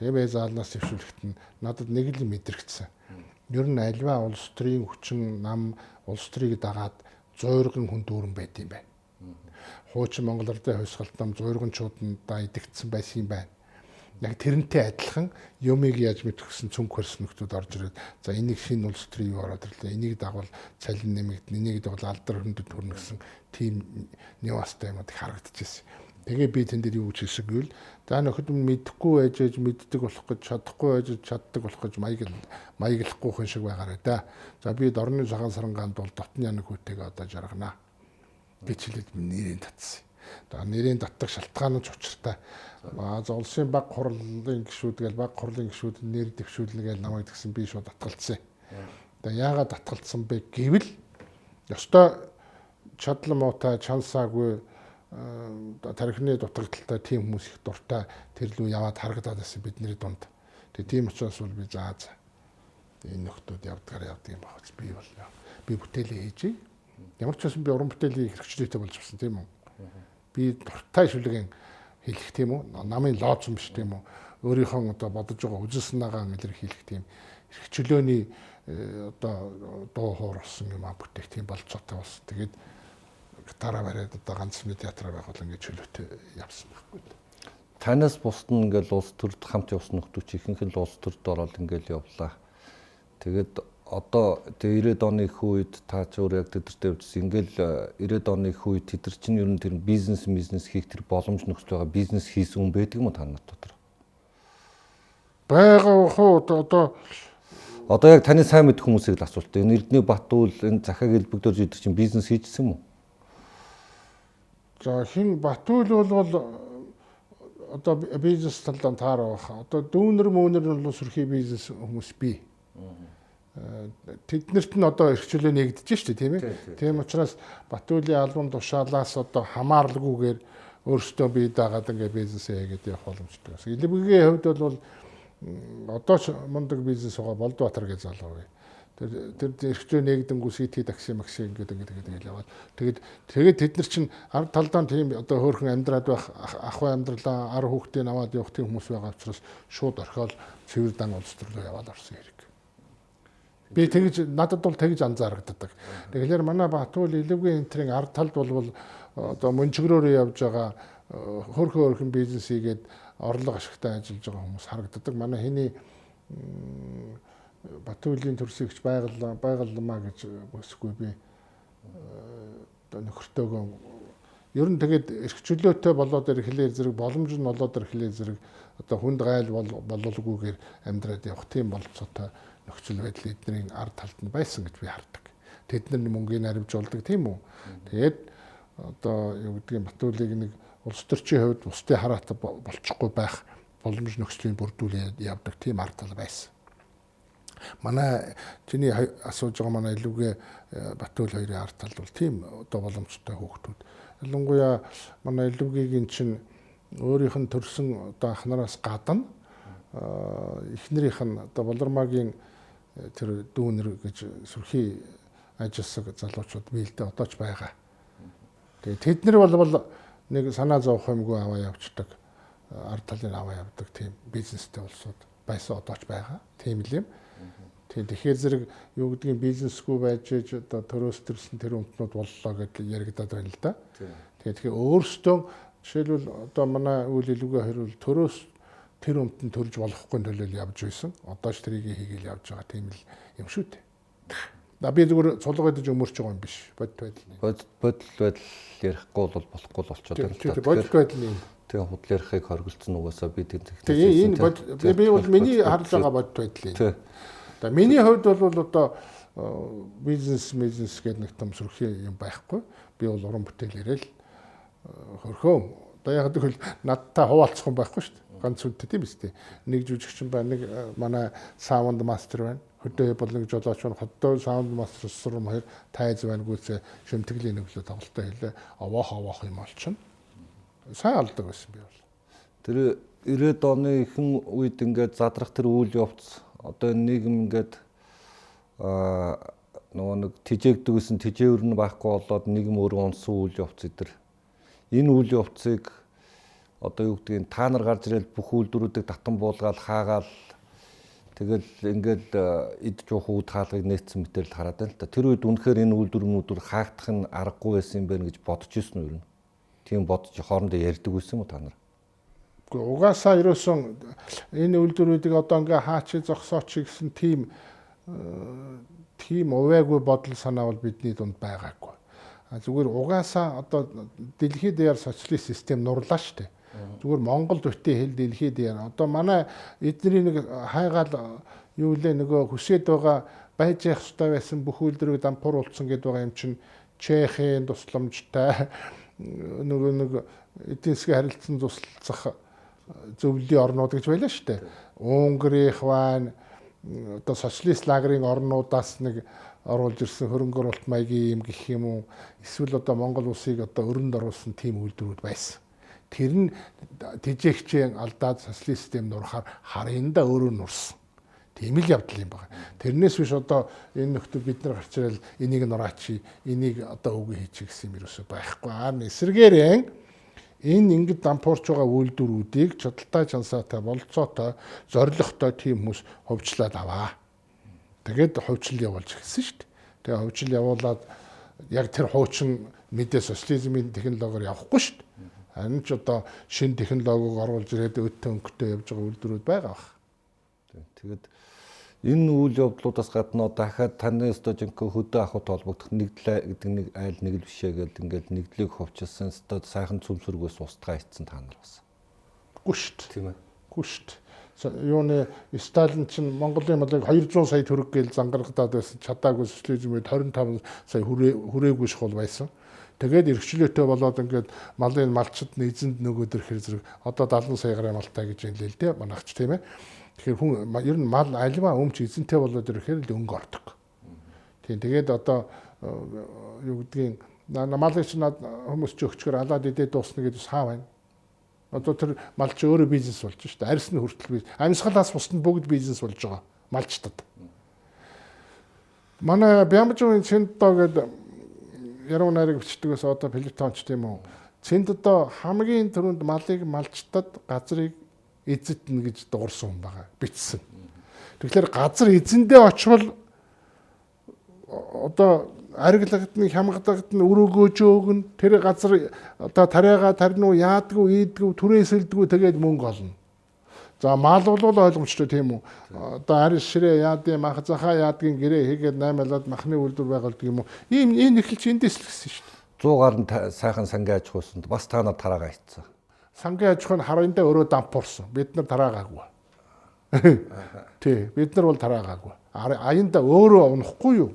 Тэгээ заалнаас твшүүлэхэд нь надад нэг л мэдрэгдсэн. Ер нь альва улс төрийн хүчин нам улс төрийг дагаад зуурган хүн дүүрэн байд юм байна. Хуучин Монгол Ардын хувьсгалт нам зуурганчуудаа идэгдсэн байсан юм байна. Яг тэрнтэй адилхан юмыг яаж мэдгэсэн цүнх хөрс нөхдүүд орж ирээд за энийг шинэ улс төрийн юу ороод ирлээ. Энийг дагвал цалин нэмэгдэн, энийг дагвал алдар хөндөд хүрнэ гэсэн тийм нюанстай юмуд харагдчихсэн Тэгээ би тэн дээр юу гэж хэлсэн гэвэл за нөхөд мэдэхгүй байж ээж мэддэг болох гэж чадахгүй байж чаддаг болох гэж маяг маяглахгүй хүн шиг байгаарай да. За би дорны цагаан саранганд бол дотны янаг хүүтэйг одоо жаргана гэж хэлээд нэрийн татсан. За нэрийн татдаг шалтгаан нь учиртай. Аа за улсын баг хурлын гишүүд гээл баг хурлын гишүүд нэр дэвшүүлнэ гээл намайг тэгсэн би шууд татгалцсан. Тэгээ яагаад татгалцсан бэ гэвэл ёстой чадлан муутай чансаагүй тархины дутагдaltaй тийм хүмүүс их дуртай тэр лүү яваад харагдаад байсан бидний дунд. Тэгээ тийм учраас бол би заа за энэ нөхдүүд явдгаар явдаг юм багц би бол би бүтээлээ хийжээ. Ямар ч байсан би уран бүтээлийн хэрэгчлээтэй болж авсан тийм үү. Би дуртай шүлгийн хэлэх тийм үү. Намын лооцсон биш тийм үү. Өөрийнхөө одоо бодож байгаа үзэл санаагаа илэрхийлэх тийм хэрэгчлөөний э, одоо дуу хоор болсон юм а бүтээх тийм болцоотой болсон. Тэгээд гитараа бариад одоо ганц нэг театраа байгуул ингээд чөлөөтэй явсан байхгүй. Танаас бусд нь ингээд улс төрд хамт явсан нөхдүүч ихэнх нь улс төрд ороод ингээд явлаа. Тэгээд одоо тэгээ 90-ад оны үед та ч өөр яг тэдэртэй явжсэн. Ингээл 90-ад оны их үед тэдэр чинь ер нь тэр бизнес бизнес хийх тэр боломж нөхцөл байгаа бизнес хийсэн хүн байдаг юм уу та нар дотор? Бага хоо одоо одоо яг таны сайн мэдэх хүмүүсийг л асуулт. Энэ Эрдэнэ Батуул энэ захааг элбэгдөрж идэх чинь бизнес хийжсэн юм уу? За хин Батүйл бол одоо бизнес талдаа таараа баха. Одоо дүүнер мөнер нь бол сөрхий бизнес хүмүүс бий. Тэднэрт нь одоо эрхчлөө нэгдэж штэ тийм ээ. Тийм учраас Батүлийн албан тушаалаас одоо хамаарлгүйгээр өөрсдөө бий дагаад ингээ бизнес хийгээд явах боломжтой. Илбэгийн хувьд бол одоо ч мундаг бизнес байгаа Болдбаатар гэж залуу бай тэр тэр эрхчлөө нэгдэнгүү сити такси макси ингээд ингээд ингээд яваад тэгээд тэгээд тэд нар чинь ард талдаа тийм одоо хөөрхөн амьдраад байх ахуй амьдралаа ар хүүхдийн аваад явах тийм хүмүүс байгаа учраас шууд орхиол цэвэр дан улс төрлөө яваад орсон хэрэг. Би тэгж надад бол тэгж анзаарагддаг. Тэгэхээр манай Батуул илүүгийн энтрийн ард талд болвол одоо мөнчгөрөөр явж байгаа хөөрхөн хөөрхөн бизнес хийгээд орлого ашигтай ажиллаж байгаа хүмүүс харагддаг. Манай хэний Батүлийн төрсөгч байгаль байгальмаа гэж өсөхгүй би одоо нөхөртөөгөө ер нь тэгээд эрх чөлөөтэй болоод ирэхлээр зэрэг боломж нь болоод ирэхлээр зэрэг одоо хүнд гайл бололгүйгээр амьдраад явах тийм болцоотой нөхцөл байдал эдний ард талд нь байсан гэж би хардаг. тэдний мөнгөний харивжуулдаг тийм үү. Тэгээд одоо юу гэдгийг Батүлийг нэг улс төрчийн хувьд бусдын хараатай болчихгүй байх боломж нөхцөлийн бүрдүүлээ явдаг тийм ардал байсан. Манай чиний асууж байгаа манай илүүгээ э, Батүл хоёрын ард тал бол тийм одоо боломжтой хүүхдүүд. Ялангуяа манай илүүгийн чинь өөрийнх нь төрсэн одоо ахнараас гадна эхнэрийнх нь одоо Болормагийн э, тэр дүүнэр гэж сүрхий ажилласаг залуучууд биелдэ одоо ч байгаа. Тэгээ тэд нар бол нэг санаа зовох юмгүй аваа явцдаг ард талын аваа явдаг тийм бизнестэй улсууд байсан одоо ч байгаа. Тийм л юм. Тийм тэгэхээр зэрэг юу гэдгийг бизнесгүй байж одоо төрөөс төрсэн тэр өмтнүүд боллоо гэдэл яригадаад байна л да. Тэгээд тэгэхээр өөрсдөө жишээлбэл одоо манай үйл илүүгээ хэрвэл төрөөс тэр өмтөнд төрж болохгүй төлөөл явж байсан. Одоо ч тэрийг хийгээл явж байгаа тийм л юм шүү дээ. Да би зүгээр цулга идэж өмөрч байгаа юм биш. Бодит байдал. Бодит байдал ярихгүй бол болохгүй л болчиход байна. Тийм бодит байдал юм. Тэгээ худал ярихыг хоригдсон угаасаа би тийм Тэгээ энэ би бол миний харж байгаа бодит байдал юм. Да миний хувьд бол одоо бизнес бизнес гэдэг нэг том сүрхий юм байхгүй. Би бол уран бүтээл яриад хөрхөө. Одоо яг гэвэл надтай хуваалцах юм байхгүй шүү дээ ганц үнэтэй тийм биз дээ. Нэг жүжигчин байна, нэг манай саунд мастер байна. Хөдөө бол нэг жолооч байна. Хөдөө саунд мастер сурам хоёр тайз байна гүйлсэ шимтгэлийн нэглээ тоглолтоо хэлээ. Овоох овоох юм олчихно. Сайн алдаг байсан би бол. Тэр 90-ад оны ихэнх үед ингээд задрах тэр үйл явц одоо нийгэм ингээд аа нөгөө нэг тижээгдгүйсэн тижээвэр нь байхгүй болоод нийгэм өөрөө унсан үйл явц эдэр энэ үйл явцыг одоо юу гэдгийг та нар гарч ирэл бүх үйлдвэрүүдийг татан буулгаад хаагаал тэгэл ингээд э, эд жуух үүд хаалгыг нээсэн мэтэрл хараад байна л та. Тэр үед үнэхээр энэ үйлдвэрнүүдээр хаагдах нь аргагүй байсан юм байна гэж бодож ирсэн үү? Тийм бодож хоорондоо ярьдаг байсан юм уу та нар? Гэхдээ угаасаа ерөөсөн энэ үйлдвэрүүдийг одоо ингээ хаачи зогсооч гэсэн тийм э, тийм увайгүй бодол санаа бол бидний дунд байгаагүй. Зүгээр угаасаа одоо дэлхийд яар социалист систем нурлаа штэ. Зүгээр Монгол төтий хэл дэлхийд яа. Одоо манай эдний нэг хайгаал юу лээ нөгөө хүсээд байгаа байж явах хэрэгтэй байсан бүх үйлдвэрийг дампууруулсан гэдэг байгаа юм чинь Чехийн тусламжтай нөгөө нэг эдийн засгийн харилцан туслах зөвлөлийн орнууд гэж байлаа шүү дээ. Унгарих байна одоо социалист лагерын орнуудаас нэг оруулж ирсэн хөрөнгө оруулалт маягийн юм гэх юм уу эсвэл одоо Монгол улсыг одоо өрөнд оруулсан тийм үйлдвэрүүд байсан тэр нь тэжээгчийн алдаад социалист систем нурахаар харинда өөрөө нурсан. Тийм л явдал юм байна. Тэрнээс биш одоо энэ нөхдөд бид нар гарч ирэл энийг нураачи, энийг одоо үгүй хийчих гэсэн юм ерөөсөй байхгүй. Аа эсэргээрээ энэ ингээд дампуурч байгаа үйлдвэрүүдийг чадaltaй чансаатай болцоотой зоригтой тийм хүмүүс ховчлаад аваа. Тэгээд ховчлол явуулж эхэлсэн шүү дээ. Тэгээ ховчлол явуулаад яг тэр хуучин мэдээ социализмын технологиор явахгүй шүү дээ. Харин ч одоо шин технологиг оруулж ирээд өтөө өнгөтэй явж байгаа үйлдвэрүүд байгаа бах. Тэгээд энэ үйл явдлуудаас гадна дахиад таны өстө жинхэнэ хөдөө ахуйд холбогдох нэгдлээ гэдэг нэг айл нэг л бишээ гэл ингээд нэгдлийг хувьчилсан өстө сайхан цөмсөргөөс устгаа ицсэн та нар бас. Дээ. Тийм ээ. Дээ юуны Сталин чинь Монголын малыг 200 сая төгрөг гээл зангаргадаад байсан чадаагүй социализмд 25 сая хүрээгүй шхол байсан. Тэгээд эрхчлөөтэй болоод ингээд малын малчд эзэнд нөгөөд ирэхэр зэрэг одоо 70 сая грамм малтай гэж юм л дээ манайч тийм ээ. Тэгэхээр хүн ер нь мал альва өмч эзэнтэй болоод ирэхээр л өнгө ордог. Тийм тэгээд одоо э, юу гэдгийг чи над хүмүүс ч өгчгөр алаад идээд дуусна гэж саа байна. Одоо тэр малч өөрөө бизнес болж шүү дээ. Арьс нь хүртэл бизнес. Амьсгалаас бусд нь бүгд бизнес болж байгаа. Малчтад. Манай Бямжийн Синдоо гэдэг яруу найраг бичдэгээс одоо Плютонч тийм үү. Цэнд одоо хамгийн түрүүнд малыг малчтад газрыг эзэднэ гэж дуурсан хүн байгаа. Бичсэн. Тэгэхээр газар эзэндээ очвол одоо ариглагд нь хямгадагд нь өрөөгөөж өөгн тэр газар одоо тариага тарнуу яадгүй ийдгүй түрээсэлдгүй тэгээд мөнгө олно. За мал бол ойлгомжтой тийм үү. Одоо арис ширээ яадын мах захаа яадгийн гэрээ хийгээд 8 лаад махны үйлдвэр байгуулдаг юм уу. Ийм энэ эхэлж эндээс л гисэн шүү дээ. 100 гаруй сайхан сангийн аж ахуйсанд бас та нар тараагаа хийцэн. Сангийн аж ахуй нь харандаа өөрөө дампуурсан. Бид нар тараагаагүй. Тий, бид нар бол тараагаагүй. Аянда өөрөө унахгүй юу?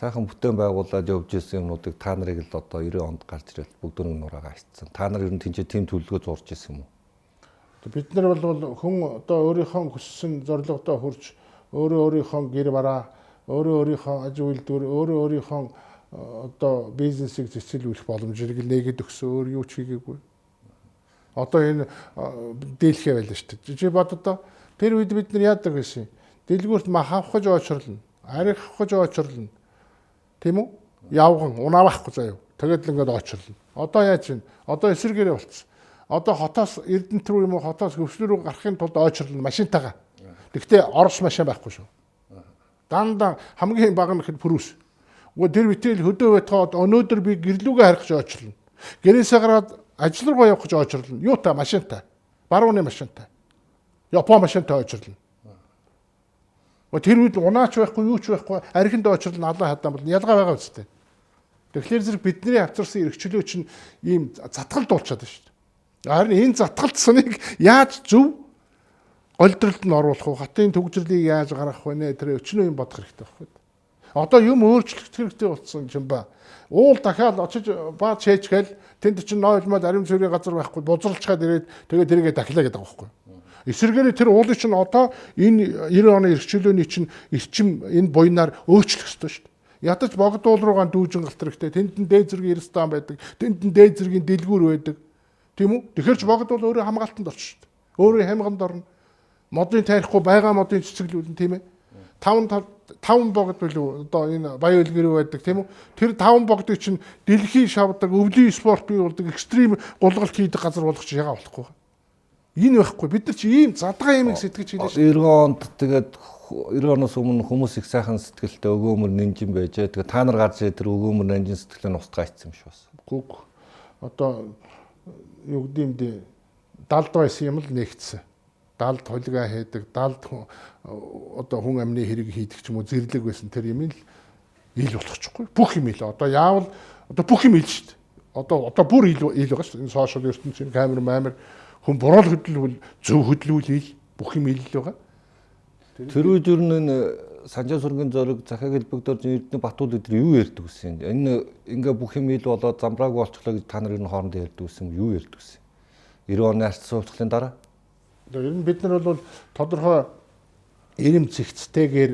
сайхан бүтээн байгуулад явж исэн юмнуудыг та нарыг л одоо 90 онд гарч ирэл бүгд нэг нураагаа ашигдсан. Та нар ер нь тэнцээ тийм төлөвлөгөө зурж исэн юм уу? Бид нар бол хүн одоо өөрийнхөө хүссэн зорилгодоо хүрч өөрөө өөрийнхөө гэр бараа, өөрөө өөрийнхөө аж үйлдвэр, өөрөө өөрийнхөө одоо бизнесийг цэцэлүүлэх боломжийг нээгээд өгсөн өөр юу ч хийгээгүй. Одоо энэ дийлхэ байлаа шүү дээ. Жи бод одоо тэр үед бид нар яадаг гэсэн. Дэлгүүрт ма хавхаж очрлно. Ариххаж очрлно Тийм үү? Явган унаавахгүй заяа. Тэгээд л ингээд очрлоо. Одоо яаж вэ? Одоо эсэргээрээ болцсон. Одоо хотоос Эрдэнэт рүү юм уу хотоос хөвчлөр рүү гарахын тулд очрлоо машинтайгаа. Гэхдээ орос машин байхгүй шүү. Дандаа хамгийн бага нь пүрүс. Уг тэр битэл хөдөө байтгаад өнөөдөр би гэрлүүгээ харах гэж очрлоо. Гэрээсээ гараад ажил руу явах гэж очрлоо. Юу та машинтай. Барууны машинтай. Япон машинтай очрлоо. Тэр үед унаач байхгүй юу ч байхгүй архинд очрол нь алан хадаа бол ялгаа байгаа үстэй. Тэгэхээр зэрэг бидний авчирсан эргчлөө чинь ийм затгал дуулчаад байна шүү дээ. Харин энэ затгалцсныг яаж зөв голдролд нь оруулах вэ? Хатын төгжрлийг яаж гаргах вэ? Тэр өчнөө юм бодох хэрэгтэй байхгүй. Одоо юм өөрчлөх хэрэгтэй болсон юм ба. Уул дахиад очиж баа чэйчгээл тэнд чинь нойлмод ариун цэврийн газар байхгүй бузралчгаад ирээд тэгээ тэргээ дахилаа гэдэг байгаа байхгүй. Эсвэргээр тэр уулын чинь одоо энэ 90 оны эрхчлөөний чинь эрчим энэ буйнаар өөрчлөх ёстой шүү дээ. Ядаж богдуул руугаа дүүжин галт хэрэгтэй. Тэнд нь дээд зэргийн эрстан байдаг. Тэнд нь дээд зэргийн дэлгүүр байдаг. Тийм үү? Тэгэхэр ч богдуул өөрөө хамгаалтанд орчих шүү дээ. Өөрөө хямганд орно. Модын тарихгүй байгаа модын цэцэглүүлэн тийм ээ. 5 5 богд билүү одоо энэ баян үлгэр байдаг тийм үү тэр 5 богдыг чинь дэлхийн шавдаг өвлийн спорт бий болдог экстрим гулгалт хийдэг газар болгоч ягаа болохгүй Энэ байхгүй. Бид нар чи ийм задгаа юмыг сэтгэж хэлээ шүү. 90 онд тэгээд 90 оноос өмнө хүмүүс их сайхан сэтгэлтэй өгөөмөр нэнжин байжээ. Тэгээд та нар гарч ирээ тэр өгөөмөр нэнжин сэтгэлээ нустгаа ицсэн юм шүү бас. Гүг. Одоо юу гэдэмдээ далд байсан юм л нэгтсэн. Далд хулигаа хийдэг, далд одоо хүн амны хэрэг хийдэг ч юм уу зэрлэг байсан тэр юм л ил болохчихгүй. Бүх юм ил. Одоо яавал одоо бүх юм ил шүү дээ. Одоо одоо бүр ил ил байгаа шүү. Энэ сошиал ертөнцийн камер маамер хүн буруу хөдөлгөл зөв хөдөлгүүлээл бүх юм ил байгаа. Тэр үед юу нэ Санжаа сүргийн зориг захиаг хэлбэгдөрж Эрдэнэ Батууд өдр юу ярьдаг гэсэн. Энэ ингээ бүх юм ил болоод замбрааг болчихлоо гэж та нар энэ хооронд ярьдаг гэсэн юу ярьдаг гэсэн. 90 оны арц суулгахын дараа. Одоо ер нь бид нар бол тодорхой эрэм зэгцтэйгээр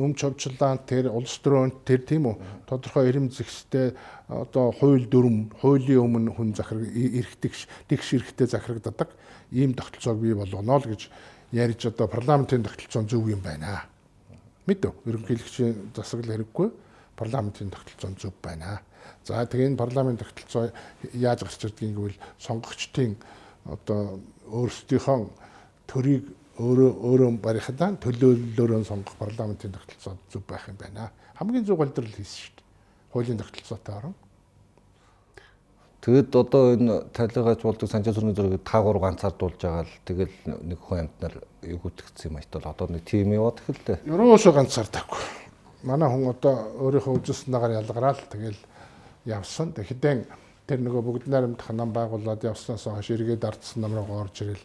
өмч овчлаан тэр улс төрөнд тэр тийм үү тодорхой эрэм зэгстэй одоо хууль дүрм хуулийн өмнө хүн захираг эрхтэг тэгш эрхтэй захирагддаг ийм тогтолцоог бий болгоно л гэж ярьж одоо парламентын тогтолцоо зөв юм байна. Мэдв. Ерөнхийлөгчийн засаглал хэрэггүй парламентын тогтолцоо зөв байна. За тэгээ энэ парламентын тогтолцоо яаж гарч ирдгийг гэвэл сонгогчдын одоо өөрсдийнхөө төрийг өөрөө өөрөө барихтаа төлөөллөөрөө сонгох парламентын тогтолцоо зөв байх юм байна. Хамгийн зөв голдрол хийсэн шүү дээ. Хуулийн тогтолцоотой орон. Тэгэд одоо энэ талигаач болдог санчаа сүрний зургийг таагуур ганцаардуулж байгаа л тэгэл нэг хүн амтнаар өгөгдөгцсөн юм аятал одоо нэг тим яваад эхэллээ. Ерөөсөө ганцаардаггүй. Манай хүн одоо өөрийнхөө үзэсгэлэн дагаар ялгараал тэгэл явсан. Тэгэхдээ тэр нөгөө бүгд найрамдах нам байгуулад явснаас хойш эргээд ардсан нам руу орж ирэл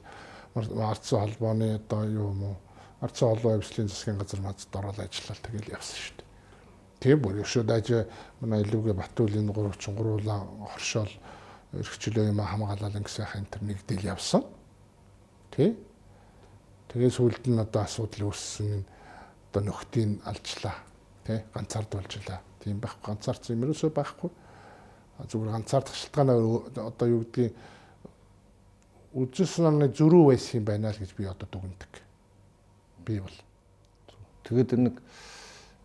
ардсан холбооны одоо юу юм уу ардсан холбоо эвслийн засгийн газар мацд ороод ажиллаад тэгэл явсан шүү дээ. Тийм бүр өшөө дайж манай илүүгээ Батүлийн 33-уулаа хоршоол эрхчлөө юм хамгаалал гэсэн хань тэр нэгдэл явсан. Тий. Тэгээ сүүлд нь одоо асуудал үүссэн одоо нөхдийн алжлаа. Тий. Ганцаардуулжлаа. Тийм байхгүй ганцаарч юм ерөөсөө байхгүй. Зүгээр ганцаардах шалтгаанаа одоо юу гэдгийг үжсэн намны зөрүү байсан юм байна л гэж би одоо дүгнэдэг. Би бол. Тэгээд нэг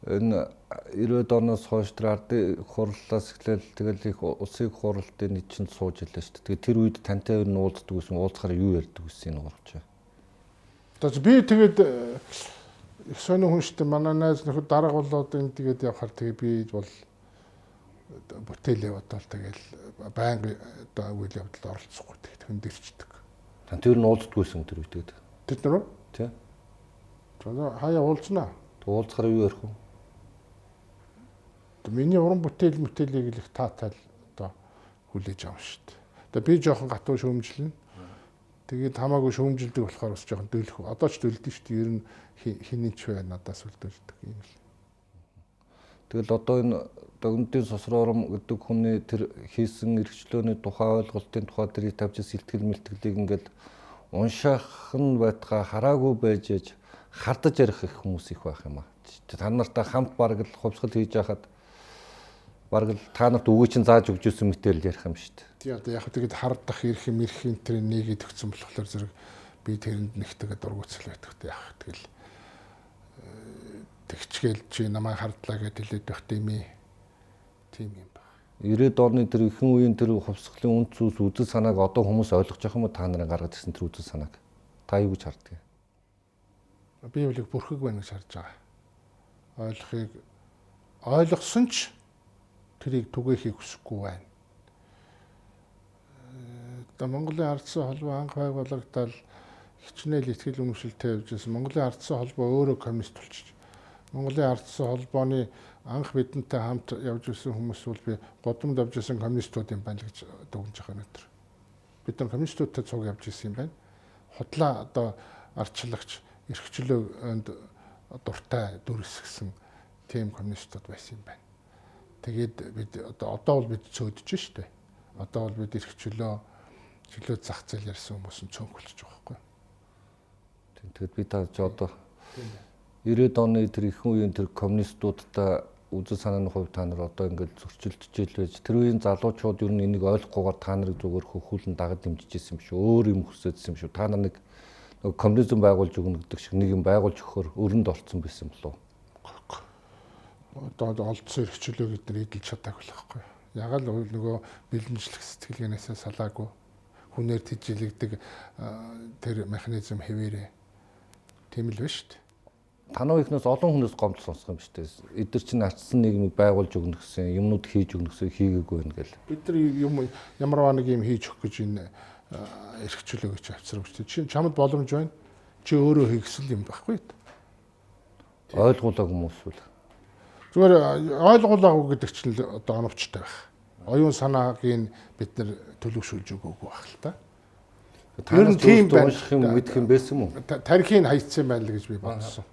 энэ 90-ад оноос хойш ардын хурлаас эхлээл тэгэл их улсын хурлын нийтчинд сууж илээ шүү дээ. Тэгээд тэр үед тантай ер нь уулздаг гэсэн уулзахаар юу ярьдаг гэсэн энэ гурвч. Одоо би тэгээд э, их сонио хүн шүү дээ. Манай найз нөхөд дарга болоод энэ тэгээд явхаар тэгээд би бол бүтээлээ бодоод тэгэл байнга одоо үйл явдалд оролцохгүй тэгээд хөндөрчдөг. Тан тэр нь уулздаггүйсэн тэр үедээ. Тэд нар уу? Тий. За хаяа уулзнаа. Уулзахаар юу ярих вэ? Миний уран бүтээл мөтээлийг л их таатаал одоо хүлээж авна шүү дээ. Одоо би жоохон гатуу шөөмжлөн. Тэгээд хамаагүй шөөмжилдэг болохоор бас жоохон дөлөх. Одоо ч дөлдөн шүү дээ. Ер нь хэний ч бай надаас үлдүүлдэг юм л. Тэгэл одоо энэ догнодын сосроором гэдэг хүний тэр хийсэн эрхчлөөний тухай ойлголтын тухай тэрийг тавьж сэтгэл мэлтгэлийг ингээд уншаах нь байтга хараагүй байж ээж хардаж ярих их хүмүүс их байх юм аа. Та нартай хамт бараг л хувьсгал хийж байхад бараг л та нарт өгөө чинь зааж өгч ирсэн мэтэрэл ярих юм шүү дээ. Тий одоо яг тэгэд хардах ирэх юм ирэх энэ тэр нэгийг төгсөн болохоор зэрэг би тэрэнд нэгтэйгээ дургуцал байдаг те яг тэгэл э, тэгчгээл чи намайг хардлаа гэж хэлээд байх тийм ээ. Тийм юм байна. 90-ад оны тэр ихэнх үеийн тэр хувьсгалын үнд цус үзэл санааг одоо хүмүүс ойлгож байгаа юм уу та нарын гаргаж ирсэн тэр үзэл санааг? Та юу гэж харддаг? Би бол бүрхэг байна гэж харж байгаа. Ойлгохыг ойлгосон ч тэрийг түгээхийг хүсэхгүй байна. Одоо Монголын ардсан холбоо анх байгуулагдал хичнээн ихтгэл өмшөлтэй явжсэн. Монголын ардсан холбоо өөрөө коммунист болчих. Монголын ардсан холбооны анх бидэнтэй хамт явж ирсэн хүмүүс бол би годомд авж ирсэн коммунистууд юм байна гэж дүгнж байгаа өнөдөр. Бид нар коммунистуудтай цуг явж ирсэн юм байна. Худлаа одоо ардчлагч эрхчлөөнд дуртай дүрсгсэн тийм коммунистууд байсан юм байна. Тэгээд бид одоо одоо бол бид цөөдөж штэ. Одоо бол бид эрхчлөө чөлөө зах зээл ярьсан хүмүүс нь цөөнхөлж байгаа байхгүй. Тэгээд би та одоо 90-ад оны тэр ихэнх үеийн тэр коммунистуудтай үзэл санааны хувьд та нар одоо ингээд зөрчилдөж ил байж тэр үеийн залуучууд ер нь энийг ойлгохгүйгээр та нарыг зүгээр хөхүүлэн дагаж дэмжижсэн юм шүү. Өөр юм хүсэжсэн юм шүү. Та нар нэг коммунизм байгуулж өгнө гэдэг шиг нэг юм байгуулж өгөхөөр өрөнд олцсон байсан болов уу? Одоо олдсон эрхчлөө бид нар эдэлж чадаагүй л байхгүй. Яг л нөгөө бэлэнжлэх сэтгэлгээнээс салаагүй хүнээр тижилэгдэг тэр механизм хэвээрээ тийм л ба шүү дээ тануу ихнээс олон хүнээс гомдол сонсох юм шүү дээ. Эдгэр чинь ачсан нийгмийг байгуулж өгнө гэсэн, юмнууд хийж өгнө гэсэн хийгээгүй байна гэл. Бид нар юм ямар нэг юм хийж өгөх гэж энэ эрхчлөө гэж авчрах шүү дээ. Чи чамд боломж байна. Чи өөрөө хийгсэл юм байхгүй. Ойлгуулаа хүмүүс үл. Зүгээр ойлгуулаагүй гэдэг чинь одоо оновчтой байх. Оюун санааг бид нар төлөвшүүлж өгөөгүй байх л та. Тэр нь тийм байх юм мэдэх юм байсан юм уу? Тарихыг хайцсан байл гэж би бодсон.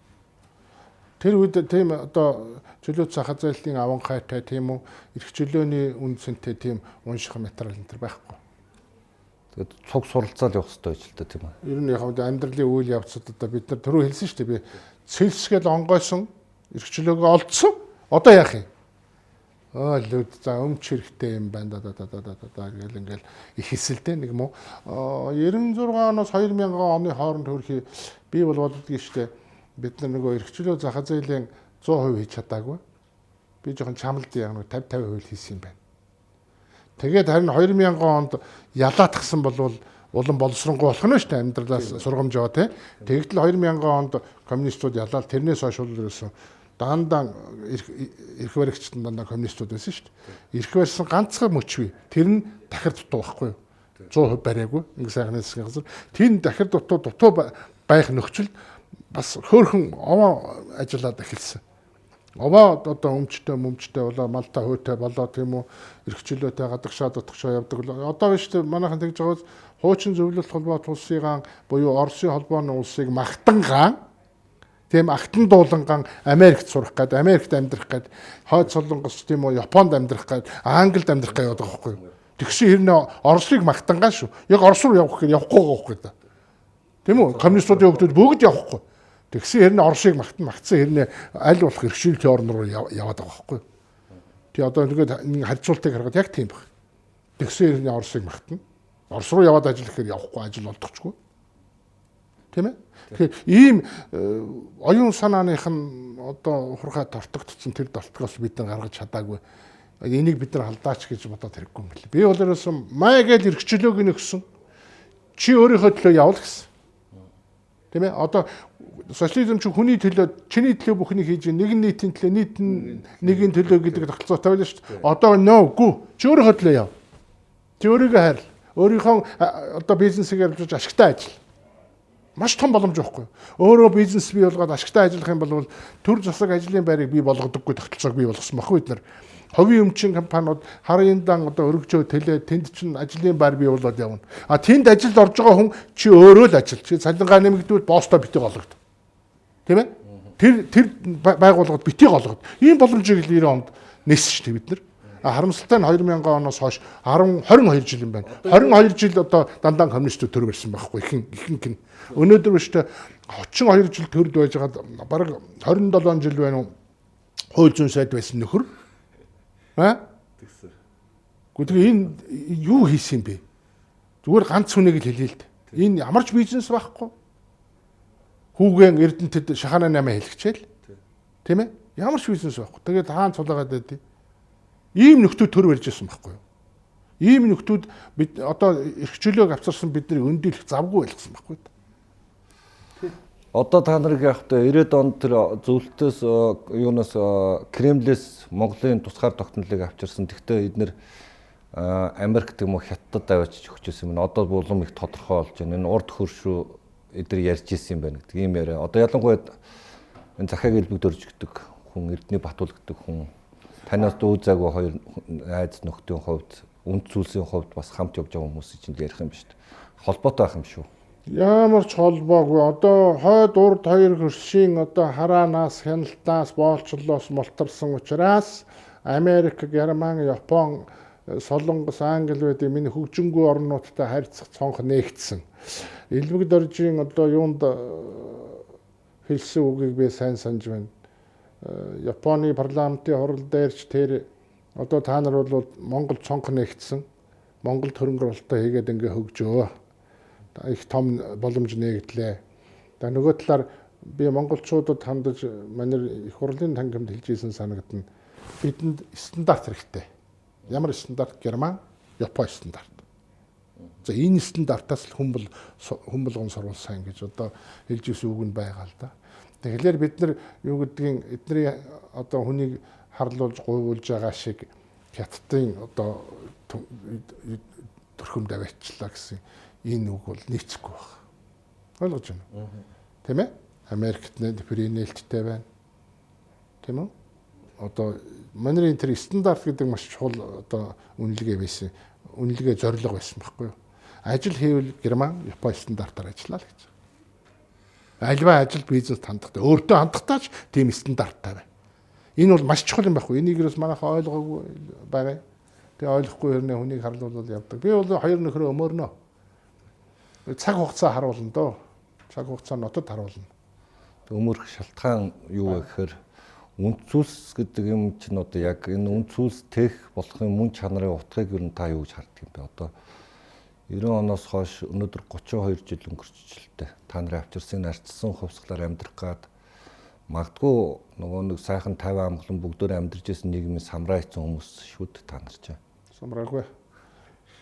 Тэр үед тийм одоо чөлөөт сахад зайлтын аванхайтай тийм үү эрх чөлөөний үндсэнтэй тийм унших материал энэ төр байхгүй. Тэгээд цуг суралцаал явах хэрэгтэй байж л та тийм үү. Ер нь яг амьдралын үйл явцад одоо бид нар түрүү хэлсэн шүү дээ би цэлсгээл онгойсон эрх чөлөөгөө олдсон. Одоо яах юм? Аа лүд за өмч хэрэгтэй юм байна да да да да да гэл ингээл их хэсэлтэй нэг юм уу 96 оноос 2000 оны хооронд хөрхи би бол боддгийг шүү дээ бид нар нөгөө эрхчлөө зах зээлийн 100% хийж чадаагүй. Би жоохон чамлд яг нэг 50 50% хийсэн юм байна. Тэгээд харин 2000 онд ялаатгсан болвол улан боловсронгуй болох нь шүү дээ амьдралаас сургамжаа тий. Тэгэхдээ 2000 онд коммунистууд ялаад тэрнээс хойш бол ерөөсөн даандаан эрх баригчтан дандаа коммунистууд байсан шүү дээ. Эрх барьсан ганцхан мөчвий. Тэр нь дахир дутуу байхгүй юу? 100% бариагүй. Ингээ сайхны засгийн газар. Тэр нь дахир дутуу дутуу байх нөхцөлд бас хөөхөн овоо ажиллаад эхэлсэн. Овоо одоо өмчтэй мөмчтэй болоо малта хөөтэй болоо тийм үү эрхчлөөтэй гадагшаа дутгшаа явдаг. Одоо биш үү манайхан тэгж байгаа хуучин зөвлөлт холбоо улсыгаан буюу Оросын холбооны улсыг магтангаан тийм агтан дууланган Америкт сурах гээд Америкт амьдрах гээд хойд солонгос тийм үү Японд амьдрах гээд Англид амьдрах гээд байгаа байхгүй юу. Тэгсэн хэрнээ Оросыг магтангаа шүү. Яг Орос руу явах гэж явахгүй байгаа байхгүй юу. Тийм үү? Коммунистуудын хүмүүс бүгд явахгүй. Тэгсэн хэрнээ Оросыг магтан магтсан хэрнээ аль болох иргэшүүлтийн орн руу яваад байгаа байхгүй. Тэгээ одоо тэгээд харьцуултыг харахад яг тийм баг. Тэгсэн хэрнээ Оросыг магтана. Орос руу яваад ажиллах гэхээр явахгүй ажил олдохгүй. Тийм ээ? Тэгэхээр ийм э, оюун санааных нь одоо хурхаа тортогдсон тэр долтгоос бид нар гаргаж чадаагүй. Энийг бид нар алдаач гэж бодоод хэрэггүй юм бэл. Би бол ерөөсөн май гээл эргчлөөг нэгсэн. Чи өөрийнхөө төлөө явал гэсэн. Тийм ээ? Одоо социализм чи хүний төлөө чиний төлөө бүхнийг хийж нэг нийтийн төлөө нийт нэгin төлөө гэдэг тогтолцоотой байлаа шүү дээ. Одоо гү чи өөрийнхөө төлөө яв. Чи өөрийгөө хайр. Өөрийнхөө одоо бизнесийг явуулж ашигтай ажил. Маш том боломж байхгүй. Өөрөө бизнес бий болгоод ашигтай ажиллах юм бол төр засаг ажлын байрыг бий болгодоггүй тогтолцоог бий болгосон баггүй бид нар. Ховийн өмчин компаниуд харын дан одоо өргөжөө тэлээ тэнд чинь ажлын байр бий болоод явна. А тэнд ажилд орж байгаа хүн чи өөрөө л ажил. Чи цалингаа нэмэгдүүл боостой битэг олгод. Тийм ээ? Тэр тэр байгууллагад битгий голгоод ийм боломжийг 90 онд нээсэн шүү дээ бид нар. Харамсалтай нь 2000 оноос хойш 10 22 жил юм байна. 22 жил одоо дандаа коммунистууд төр барьсан байхгүй ихэн ихэнх нь. Өнөөдөр биш тэ 32 жил төрд байж байгаа бараг 27 жил байна уу? Хууль зүйн сайд байсан нөхөр. Аа? Тэгсэн. Гэхдээ энэ юу хийсэн бэ? Зүгээр ганц хүнийг л хэлээ л дээ. Энэ ямарч бизнес байхгүй. Хүүгэн Эрдэнэтэд шахана 8 хэлчихэл. Тийм ээ? Ямар ч бизнес байхгүй. Тэгээд хаан цулаагаад байдیں۔ Ийм нөхдүүд төр барьж ирсэн байхгүй юу? Ийм нөхдүүд бид одоо эрх чөлөөг авчирсан бидний өндөлөх завгүй байлгсан байхгүй юу? Одоо та нарыг яахтай 90-ад онд тэр зөвлөлтөөс юунаас Кремлээс Монголын тусгаар тогтнолыг авчирсан. Тэгвэл эднэр Америк гэм үү Хятадд аваач өгчөөсөн юм. Одоо булам их тодорхой болж байна. Энэ урд хөршөө эдгээр ярьж исэн юм байна гэдэг ийм яриа. Одоо ялангуяа энэ захааг элбэг дөржигдэг хүн, Эрдэнэ Батул гэдэг хүн танаас дүүзаагүй хоёр айц нөхдийн хувьд үнд зүйлсийн хувьд бас хамт явж байгаа хүмүүс чинь ярих юм ба шүү дээ. Холбоотой байх юм шүү. Ямар ч холбоогүй. Одоо хойд урд хоёр хөршийн одоо хараанаас, хяналтаас, боолчлолоос мултарсан учраас Америк, Герман, Япон Солонгос, Англи байдаг миний хөгжингүй орнуудтай харьцах цонх нээгдсэн. Илбэг доржийн одоо юунд э, хэлсэн үгийг би сайн санаж байна. Э, Японы парламентын хурал дээрч тэр одоо та нар бол Монгол цонх нээгдсэн. Монгол хөрөнгө хийгээд ингээ хөгжөө. Их том боломж нээгдлээ. За нөгөө талаар би монголчуудад хандаж манай их хурлын тангимд хэлж ийсэн санагдана. Бидэнд стандарт хэрэгтэй Ямар стандарт Герман, Япон стандарт. За энэ стандартаас л хүмбэл хүмбэлгон сурвалсан гэж одоо хэлж ирсэн үг нь байгаа л да. Тэгэхээр бид нар юу гэдгийг эдний одоо хүнийг харлуулж гуйвуулж байгаа шиг хятадын одоо төрхөмд аваачлаа гэсэн энэ үг бол нийцэхгүй байна. Ойлгож байна уу? Тийм ээ? Америкт нэлттэй байна. Тийм үү? одоо манерын тэр стандарт гэдэг маш чухал одоо үнэлгээ байсан. Үнэлгээ зорилго байсан байхгүй юу? Ажил хийвэл Герман, Япон стандартаар ажиллаа л гэж. Альва ажил бизнес хандахтай. Өөртөө хандахтаач тийм стандарттай байна. Энэ бол маш чухал юм байхгүй. Энийг юус манайхаа ойлгоогүй байгаа. Тэгээ ойлгохгүй хэрнээ хүнийг харлуулвал явдаг. Би бол хоёр нөхрөө өмөрнө. Цаг хугацаа харуулна доо. Цаг хугацаа нотод харуулна. Өмөрөх шалтгаан юу вэ гэхээр үнцүүлс гэдэг юм чинь одоо яг энэ үнцүүлс тех болохын мөн чанарын утгыг юу н та юу гэж харддаг юм бэ? Одоо 90 оноос хойш өнөөдөр 32 жил өнгөрчлөлтэй. Та нарын авчирсан арчсан хувьсгалаар амьдрах гад магадгүй нөгөө нэг сайхан 50 амглан бүгдөө амьдарч исэн нийгмийн самраа хийсэн хүмүүс шүд та нар ч. Самраагүй.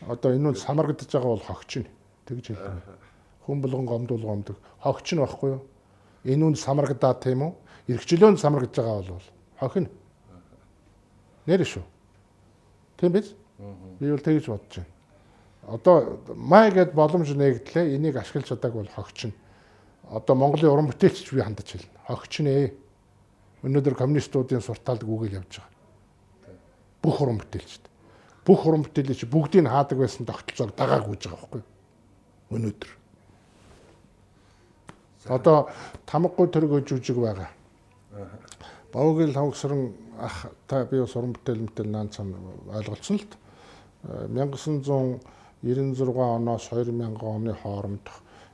Одоо энэ нь самаргадж байгаа бол хогч нь тэгж хэлдэг. Хүн болгон гомдул гомдог. Хогч нь байхгүй юу? Энэ үн самаргадаа тийм үү? эргчлөөнд самрагдж байгаа бол хохино. Нэр шүү. Тийм биз? Би бол тэгж бодож байна. Одоо май гэд боломж нэгдлээ энийг ашиглаж чадаагүй бол хогчин. Одоо Монголын уран бүтээлч би хандаж хэлнэ. Хогчин ээ. Өнөөдөр коммунистуудын суртаалд гүгэл явж байгаа. Бүх уран бүтээлчд. Бүх уран бүтээлч бүгдийг хаадаг байсан тогтолцоог дагааг үүж байгаа байхгүй юу? Өнөөдөр. Одоо тамгагүй төрөг жүжиг байгаа Бовгил хавгсран ах та би бас уран бүтээл мэтэл наанцсан ойлголцсон л 1996 оноос 2000 оны хооронд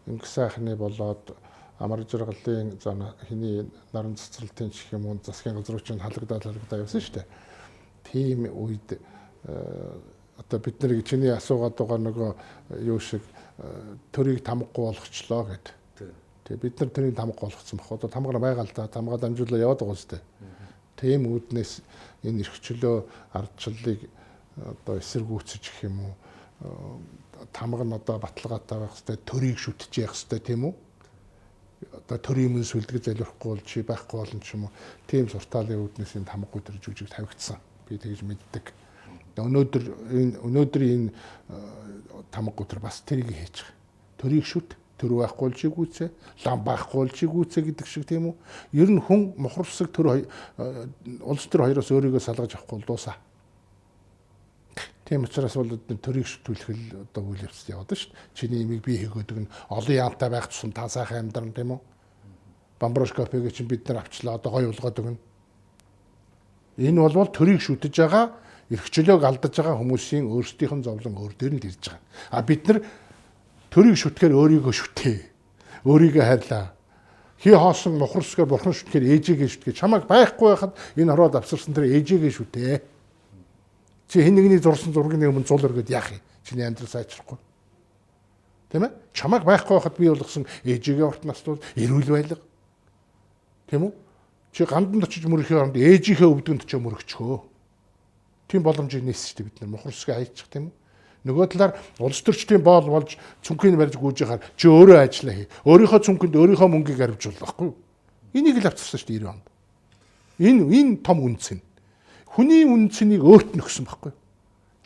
инг сайхны болоод амар жаргалын зан хиний наран цэцэрлтийн чих юм уу засгийн газруучин халагдаад халагдаа явсан шүү дээ. Тийм үед одоо бид нар чиний асуугаад байгаа нөгөө юу шиг төрийг тамгагүй болгочлоо гэдэг Тэгээ бид нар тэрийг тамга болгоцсон баг. Одоо тамгаар байгаа л да. Тамгаа дамжуулаад яваад байгаа үстэй. Тийм үүднээс энэ эрхчлөө ардчлалыг одоо эсэргүүцэж гэх юм уу тамга нь одоо баталгаатай байх хэвээр төрийг шүтж явах хэвээр тийм үү? Одоо төрийн өмнө сүлдгэж залбирахгүй бол чи байхгүй болно ч юм уу. Тийм суртаалын үүднээс энэ тамгагүй төр жүжиг тавигдсан. Би тэгж мэддэг. Өнөөдөр энэ өнөөдрийн энэ тамгагүй төр бас тэрийг хийж байгаа. Төрийг шүт төр байхгүй л чигүүцээ, лам байхгүй л чигүүцээ гэдэг шиг тийм үү? Ер нь хүн мохорсог төр улс төр хоёроос өөрийгөө салгаж авахгүй дуусаа. Тийм учраас бол төрийг шүтүүлэх одоо үйл явц яваад шүү дээ. Чиний имийг би хийгээдэг нь олон яамтай байх тусам та сайхан амьдран тийм үү? Бамброшкопыг чинь бид нар авчлаа. Одоо гой болгоод өгнө. Энэ бол төрийг шүтэж байгаа эрхчлөөг алдаж байгаа хүмүүсийн өөрсдийнх нь зовлон өөр дээр нь ирж байгаа. А бид нар төрийг шүтгэхээр өөрийгөө шүтээ. Өөрийгөө хайрлаа. Хи хоосон мухарсгаар бурхан шүтгэхээр ээжигээ шүтгээ. Чамайг байхгүй байхад энэ ороод авсарсан тэр ээжигээ шүтээ. Чи хэн нэгний зурсан зургийн өмнө зул өргөд яах юм? Чиний амьдрал сайжрахгүй. Тийм ээ? Чамайг байхгүй байхад би болгосон ээжигээ урт настууд эрүүл байлга. Тийм үү? Чи ганданд очиж мөрөхийн оронд ээжийнхээ өвдгөнд ч мөрөгчхөө. Тийм боломжийг нээсэн шүү дээ бид нар мухарсгаа хайчих тийм үү? Нөгөө талаар улс төрчдийн боол болж цүнхийг барьж гүйж яхаар чи өөрөө ажиллаа хий. Өөрийнхөө цүнхэнд өөрийнхөө мөнгийг арвжуул байхгүй? Энийг л авцсан шүү дээ 90 онд. Энэ энэ том үнцэн. Хүний үнцнийг өөрт нь өгсөн байхгүй?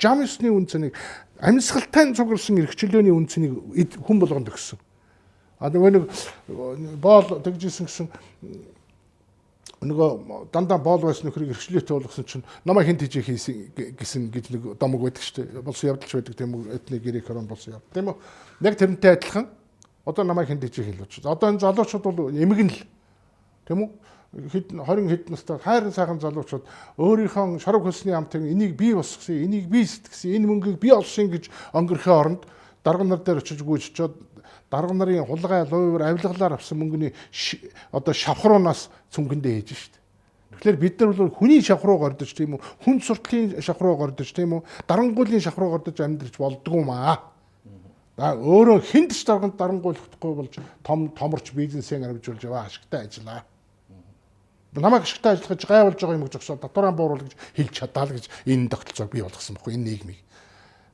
Жамсны үнцнийг амьсгалтай цугарсан эрхчлөөний үнцнийг хүн болгонд өгсөн. А нөгөө нэг боол тэгжсэн гэсэн нөгөө дандаа боол байсан нөхрийг эрхчлөөтэй болгосон чинь намайг хинт хийж хийсэн гэсэн гэж нэг домог байдаг шүү дээ. Болсон явдалч байдаг тийм үү? Этник гэрээ корон болсон яв. Тийм үү? Яг тэрнтэй адилхан одоо намайг хинт хийж хэлж. Одоо энэ залуучууд бол эмгэн л. Тийм үү? хэд 20 хэд настай хайрын сайхан залуучууд өөрийнхөө шарав хөлсний амтыг энийг би босгосон, энийг би сэтгсэн, энэ мөнгийг би олсон гэж өнгөрөхөө оронд дарга нар дээр очиж гүйччихэд дарга нарын хулгай луйвар авилгалаар авсан мөнгөний одоо шавхруунаас цүнхэндээ хийж штт. Тэгэхээр бид нар бол хүний шавхруу гордож тийм үү хүн суртлын шавхруу гордож тийм үү дарангуулын шавхруу гордож амьдрч болдгоо маа. Да өөрөө хинт ч дарганд дарангуулахгүй болж том томорч бизнесээ арвжуулж яваа ашигтай ажиллаа. Намайг ашигтай ажиллаж гайвуулж байгаа юм гэж өгсөөр татвараа бууруул гэж хэлж чадаа л гэж энэ тогтолцоог бий болгосон баггүй энэ нийгмийг.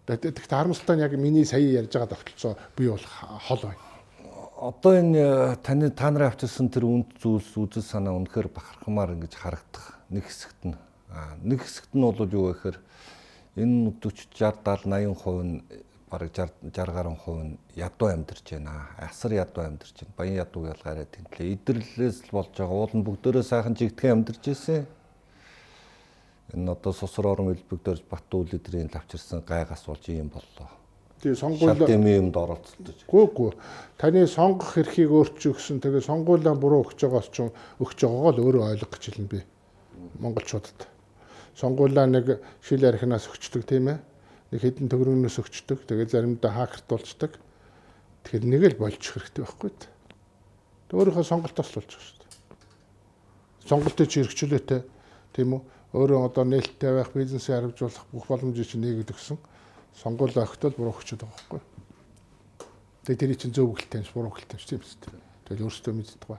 Тэгэхдээ харамсалтай нь яг миний сая ярьж байгаа тогтолцоо бий болох хол байна. Одоо энэ э, таны та нарын авчирсан тэр үнд зүйлс үзэл санаа үнэхээр бахархмаар ингэж харагдах нэг хэсэгт нь нэг хэсэгт нь бол юу гэхээр энэ 40 60 70 80% нь бараг 60 60 гаруй хувь нь ядуу амьдарч байна. Асар ядуу амьдарч байна. Баян ядуу ялгаараа тэмтлээ. Идэрлээс л болж байгаа. Уул нь бүгдөө сайхан жигтгэн амьдарч ирсэн энэ одоо сусар орон элбэгдэрж Батүл эдрийн лавчирсан гайгаас болж юм боллоо. Тэгээ сонгууль юмд оролцдог. Гүү гүү. Таны сонгох эрхийг өөрчилсөн тэгээ сонгуулиа буруу өгч байгаас ч өгч байгаагаа л өөрөө ойлгох гэж хэлнэ би. Монголчуудад. Сонгуулиа нэг шил архинаас өгчдөг тийм ээ. Нэг хэдэн төгрөгнөөс өгчдөг. Тэгээ заримдаа хакерт болчдөг. Тэгэхээр нэг л болчих хэрэгтэй байхгүй. Тэг өөрийнхөө сонголтоос л болж байгаа шүү дээ. Сонголтыг чи эргчлөөтэй тийм үү? Өөрөө одоо нээлттэй байх бизнесээ харамжуулах бүх боломжийг чинь нэгэд өгсөн. Сонгуул огтол буруу хөчөд байгаа байхгүй. Тэгээ тэрий чинь зөв хөлтэй буруу хөлтэй тийм үстэй. Тэгэл өөрсдөө мэддэг ба.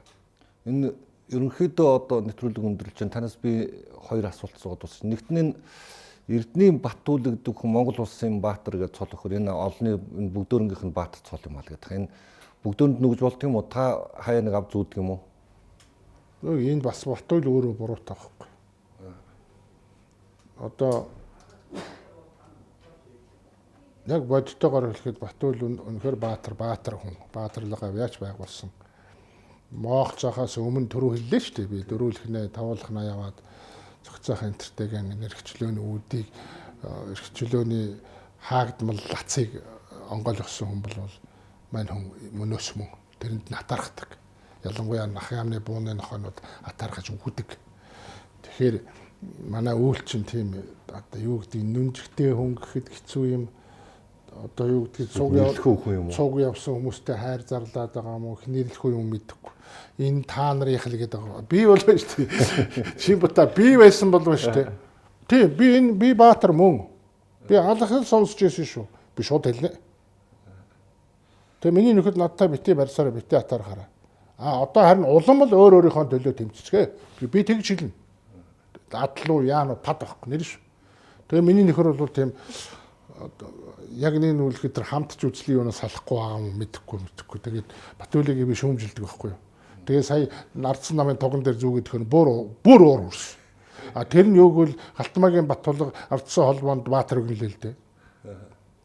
Энэ ерөнхийдөө одоо нэвтрүүлэг өндөрлж чинь танаас би хоёр асуулт суугаад бас нэгт нь Эрдний Батүл гэдэг хүн Монгол улсын баатар гэж цол өхөр энэ энэ бүгдөөрнгийнх нь баатар цол юм аа гэдэг. Энэ бүгдөөнд нүгж болт юм уу? Та хаяа нэг ав зүүдэг юм уу? Энэ бас Батүл өөрөө буруутай байхгүй одоо яг бодтойгоор хэлэхэд Батүл үнэхээр баатар баатар хүн баатарлага авьяач байгуулсан. Моох цахаас өмнө төрөө хэллээ шүү дээ. Би дөрүүлхнээ тавуулхнаа яваад цогцоох энтертэйгэн нэрхчлөөний үүдийг эрхчлөөний хаагдмал лацыг онгойлгосон хүн бол мань хүн мөнөөс мөн тэрэнд нь атархдаг. Ялангуяа нах яамны бууны нохоонууд атархаж үгдэг. Тэгэхээр манай үйл чинь тийм одоо юу гэдэг нүнжигтэй хүн гэхэд хэцүү юм. Одоо юу гэдэг цуг цуг явсан хүмүүстэй хайр зарлаад байгаа юм уу? Хинэрлэх юм мэдэхгүй. Энэ та нарын л гэдэг байгаа. Би бол байна шүү дээ Шимбата би байсан бол шүү дээ тийм би энэ би баатар мөн. Би алхал сонсч ирсэн шүү. Би шууд хэлнэ. Тэгээ миний нөхөд надтай бити барьсаар бити атаархаараа а одоо харин улам л өөр өөрийнхөө төлөө тэмцэцгээ би тэгж хэлнэ адлуу яана пад байхгүй нэр ш. Тэгээ миний нөхөр бол тийм яг нэг нүлхэд тэр хамтч үзлийн юунаас салахгүй байгаа юм мэдэхгүй мэдэхгүй. Тэгээд Батүлийг би шүүмжилдэг байхгүй юу. Тэгээ сая нардсан намын тогон дээр зүүгээд хөр бүр бүр уур үрс. А тэр нь юуг бол Галтмаагийн Батулга авцсан холбоонд баатар өгнөлээ л дээ.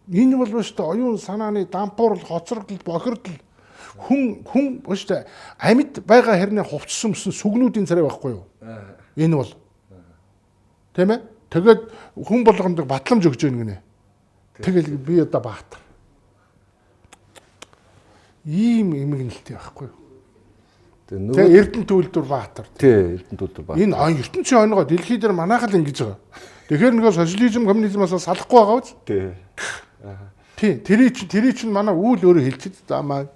Энэ бол ба штэ оюун санааны дампуурл хоцрогдол бохирдол хүн хүн ба штэ амьд байгаа хэрнээ хувцсан мөсөн сүгнүүдийн царай байхгүй юу? Энэ бол Тийм ээ? Тэгээд хүн болгонд батламж өгч яах гинэ. Тэгэл би одоо баатар. Ийм эмгэнэлтэй байхгүй юу? Тэгээ Эрдэнэ Түлдүр Баатар. Тий, Эрдэнэ Түлдүр Баатар. Энэ ертөнцийн онгоо дэлхий дээр манайхал ингэж байгаа. Тэгэхээр нөгөө социализм коммунизмаас салахгүй байгаа үз. Тий. Тий, тэрий чинь тэрий чинь манай үйл өөрөө хэлчихэж за маа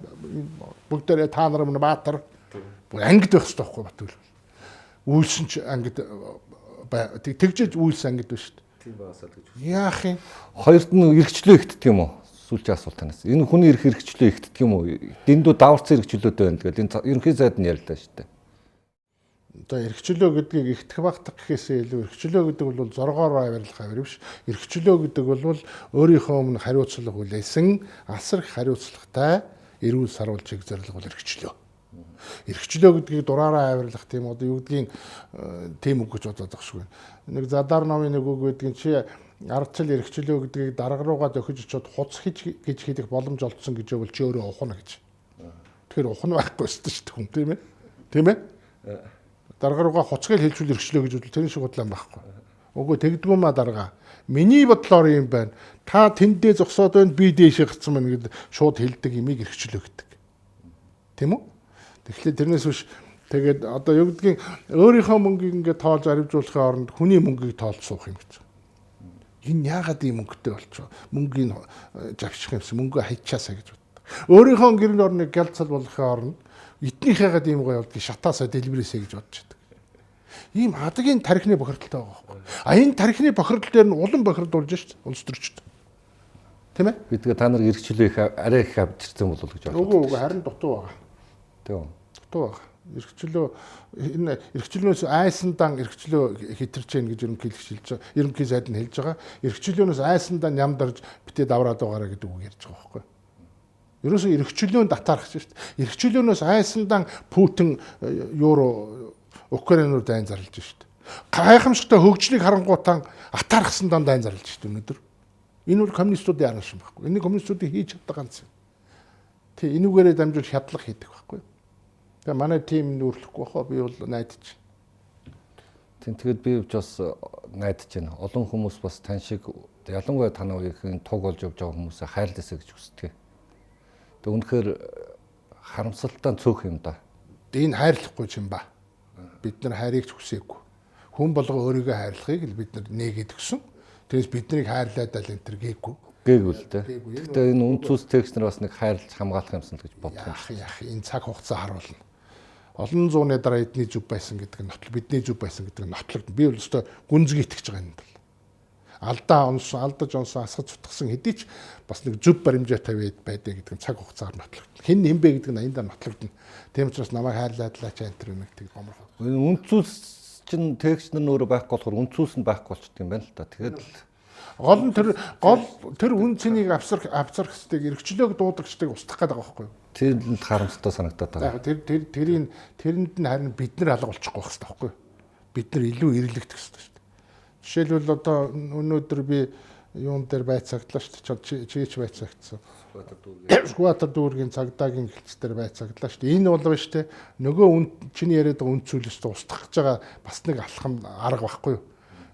бүгдээрээ та нар мөн Баатар ангид байх хэрэгтэй байхгүй Батүл. Үйлсэн ч ангид тэгжээж үйлс ангид байна шүү дээ. Тийм байсаа гэж. Яах юм? Хоёрт нь эргчлөө ихтдэг юм уу? сүүлчийн асуулт танаас. Энэ хүний эрх хэрэгчлөө ихтдэг юм уу? Дэндүү даварцсан хэрэгчлөөтэй байна. Тэгэл энэ ерөнхий сайд нь ярьлаа шүү дээ. Одоо эрхчлөө гэдгийг ихтгэх багтах гэхээсээ илүү эрхчлөө гэдэг бол зоргоор авирлах авир биш. Эрхчлөө гэдэг бол өөрийнхөө өмнө хариуцлага хүлээсэн асар их хариуцлагатай эрүүл саруулж чиг зорилго бол эрхчлөө. Эрхчлөө гэдгийг дураараа авирлах тийм одоо юу гэдгийг э, тийм үг гэж бодоод шүү. Нэг задар номын нэг үг гэдгийг чи ардчил эрхчлөө гэдгийг дарга руугаа зөхиж очиод хуц хиж гэж хэлэх боломж олдсон гэж бол чи өөрөө ухна гэж. Тэгэхээр ухна байхгүй шүү дээ хүн тийм ээ. Тийм ээ? Дарга руугаа хуцгийг хэлжүүл эрхчлөө гэж бол тэр шиг бодлоо байхгүй. Үгүй тэгдгүү ма дарга. Миний бодлоор юм байна. Та тэндээ зогсоод байна би дээшээ гацсан байна гэд шууд хэлдэг имийг эрхчлөө гэдэг. Тийм үү? Тэгэхээр тэрнээс биш тэгээд одоо юу гэдгийг өөрийнхөө мөнгийг ингээд тоолж аривжуулахын оронд хүний мөнгийг тоолж суух юм гэж энэ яагаад ийм мөнгөтэй болчихоо мөнгөний завчих юмсан мөнгөө хайчаасаа гэж боддог. Өөрийнхөө гэрний орныг гялцал болгохын оронд этнийхээгээд ийм гоё болдгийг шатаасаа дэлбэрээсэй гэж бодож байдаг. Ийм адгийн тархины бохирдолтой байгаа байхгүй. А энэ тархины бохирдол дээр нь улам бохирдуулж шít улс төрчд. Тийм ээ? Бидгээ та нар эргчлөө их арай их авчирсан болов уу гэж бодлоо. Үгүй үгүй харин дутуу байгаа. Тийм. Дутуу байгаа эрхчлөө энэ эрхчлөөс айсандан эрхчлөө хитэрч гэн гэж ерөнхийлөгч хэлж байгаа. Ерөнхий сайд нь хэлж байгаа. Эрхчлөөнөөс айсандан нямдарж битээ давраад байгаараа гэдэг үг ярьж байгаа байхгүй. Ерөөсөө эрхчлөөнд татаарах шүү дээ. Эрхчлөөнөөс айсандан Путин юуруу Украинууд дайн зарлж шүү дээ. Гайхамшигтай хөгжлийг харангуутан атаархсан дан дайн зарлж шүү дээ өнөөдөр. Энэ бол коммунистуудын арга шин байхгүй. Энэ коммунистуудын хийж чаддаг ганц юм. Тий энүүгээрээ дамжуул шатлах хийдэг. Тэгээ манай тим нүүрлэхгүй бахаа би бол найдаж. Тийм тэгэд би бас э, найдаж байна. Олон хүмүүс бас тань шиг ялангуяа танаа үеийн туг болж явж байгаа хүмүүсээ хайрлаасаа гэж хүсдэг. Тэг үнэхээр э, харамсалтай цөөх юм да. Энэ хайрлахгүй юм ба. Бид нар хайрыг ч хүсээгүй. Хүн болго өөрийгөө хайрлахыг л бид нар нээгээд өгсөн. Тэгээс биднийг хайрлаад л энэ төр гээгүй. Гээгүүл те. Гэхдээ энэ үнцүүс текст нар бас нэг хайрлаж хамгаалах юмсан л гэж бодлоо. Яах яах энэ цаг хугацаа харуулна олон зууны дараа эдний зүг байсан гэдэг нь нотлог бидний зүг байсан гэдэг нь нотлогд би бол өстой гүнзгий итгэж байгаа юм бол алдаа онсон алдаж онсон асгаж цутгсан хэдий ч бас нэг зүв баримжаатай байдаг гэдэг нь цаг хугацаагаар нотлогдно. Хэн нэмбэ гэдэг нь аяндаа нотлогдно. Тийм учраас намайг хайрлаадлаа ч антер юм гэдэг гомрох. Үнцүүс чин текст нь өөрөө байхгүй болохоор үнцүүс нь байхгүй болчихдөг юм байна л да. Тэгээд л гол нь тэр гол тэр үн цэнийг авсар авцарх хэвчдэг эргчлөөг дуудагчдыг устгах гэдэг байгаа байхгүй юу? Тэр нь харамсалтай санагдаад байгаа. Тэр тэр тэрийн тэрэнд нь харин бид нар алга болчихгүй байх хэрэгтэй байхгүй юу? Бид нар илүү эрлэгдэх хэрэгтэй шүү дээ. Жишээлбэл одоо өнөөдөр би юун дээр байцаагдлаа шүү дээ. Чийч байцаагцсан. Скватер дүүргийн цагдаагийн хэлц дээр байцаагдлаа шүү дээ. Энэ бол биш те. Нөгөө үн чиний яриад байгаа үнцүүлээс устгах гэж байгаа бас нэг алхам арга байхгүй юу?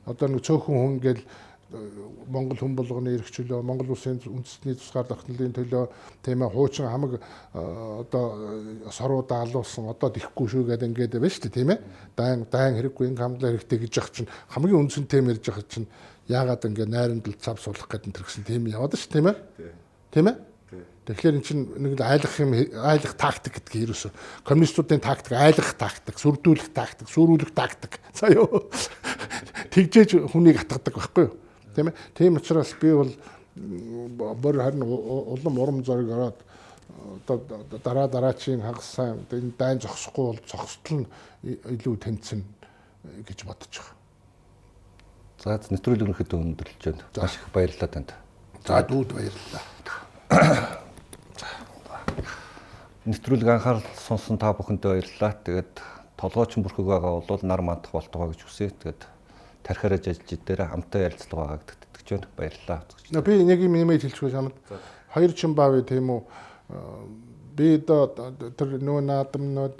Одоо нэг цөөхөн хүн ингээл Монгол хүн болгоны эрх чөлөө, Монгол улсын үндэсний тусгаар тогтнолын төлөө тийм ээ хуучин хамаг одоо соруудаа алуулсан одоо дихгүй шүү гэдэг ингээд байна шүү дээ тийм ээ. Даан даан хэрэггүй ингээм хамлаа хэрэгтэй гэж яах чинь хамгийн үндсэнтэй мэрж яах чинь яагаад ингээд найрамдал цав суулгах гэдэг төрсөн тийм яваад шүү тийм ээ. Тийм ээ. Тэгэхээр эн чинь нэг айлах юм айлах тактик гэдэг ерөөсө коммунистуудын тактик айлах тактик, сүрдүүлэх тактик, сүрүүлэх тактик. За юу. Тэгжээж хүнийг атгадаг байхгүй юу? Тийм ээ. Тийм учраас би бол бүр харин улам урам зориг ороод одоо дараа дараачийн хагас сайн энэ дайн зогсохгүй бол зогсдол нь илүү тэнцэн гэж бодож байгаа. За нэвтрүүлэг өнөхөд өндөрлөж байна. Маш их баярлалаа танд. За дүүд баярлалаа. Нэвтрүүлэг анхаарал сонсон та бүхэндээ баярлалаа. Тэгээд толгойч бүрхэг байгаа бол нар мандах болтугай гэж хүсье. Тэгээд тархиараа ажиллаж дээр хамтаа ярилцлага байгаа гэдэгт итгэж байна. Баярлалаа. Би нэг юм нэмээд хэлчихгүй санаад. Хоёр чин баавь тийм үү би тэр нөө наадамнууд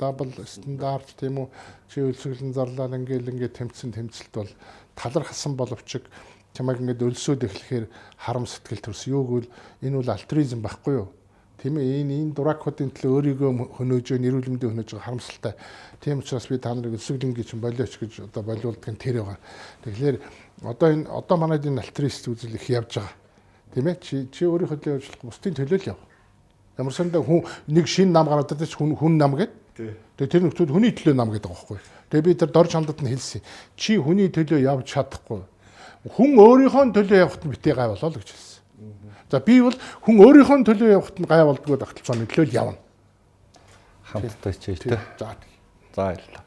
дабл стандарт тийм үү чи өлсгөлн зарлал ингээл ингээд тэмцэн тэмцэлт бол талархсан боловч чамайг ингээд өлсөөд эхлэхээр харам сэтгэл төрс юу гэвэл энэ бол альтризм байхгүй юу Тийм ээ энэ энэ дуракуудын төлөө өөрийгөө хөнөөж, нэрүүл мэндийг хөнөөж байгаа харамсалтай. Тийм учраас би та нарыг өсөглөнгийн чинь болооч гэж одоо болиулдаг нь тэр байгаа. Тэгэхээр одоо энэ одоо манайд энэ альтрист үзэл их явж байгаа. Тийм ээ чи чи өөрийнхөө төлөө ажиллах бусдын төлөө л яв. Ямар сандаа хүн нэг шин нам гараад ирдэ хүн хүн нам гэдэг. Тэгээ тэр нөхцөл хүний төлөө нам гэдэг байгаа байхгүй. Тэгээ би тэр дор чамдад нь хэлсэн. Чи хүний төлөө явж чадахгүй. Хүн өөрийнхөө төлөө явахт битээ гай болоо л гэж хэлсэн. За би бол хүн өөрийнхөө төлөө явахт нь гай болдгоо тогтолцооны төлөө л явна. Хамтдаа хичээж тэ. За За баярлалаа.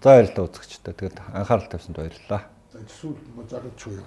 За баярлалаа үзэгчтэй. Тэгээд анхаарал тавьсанд баярлалаа. За эсвэл зогч юу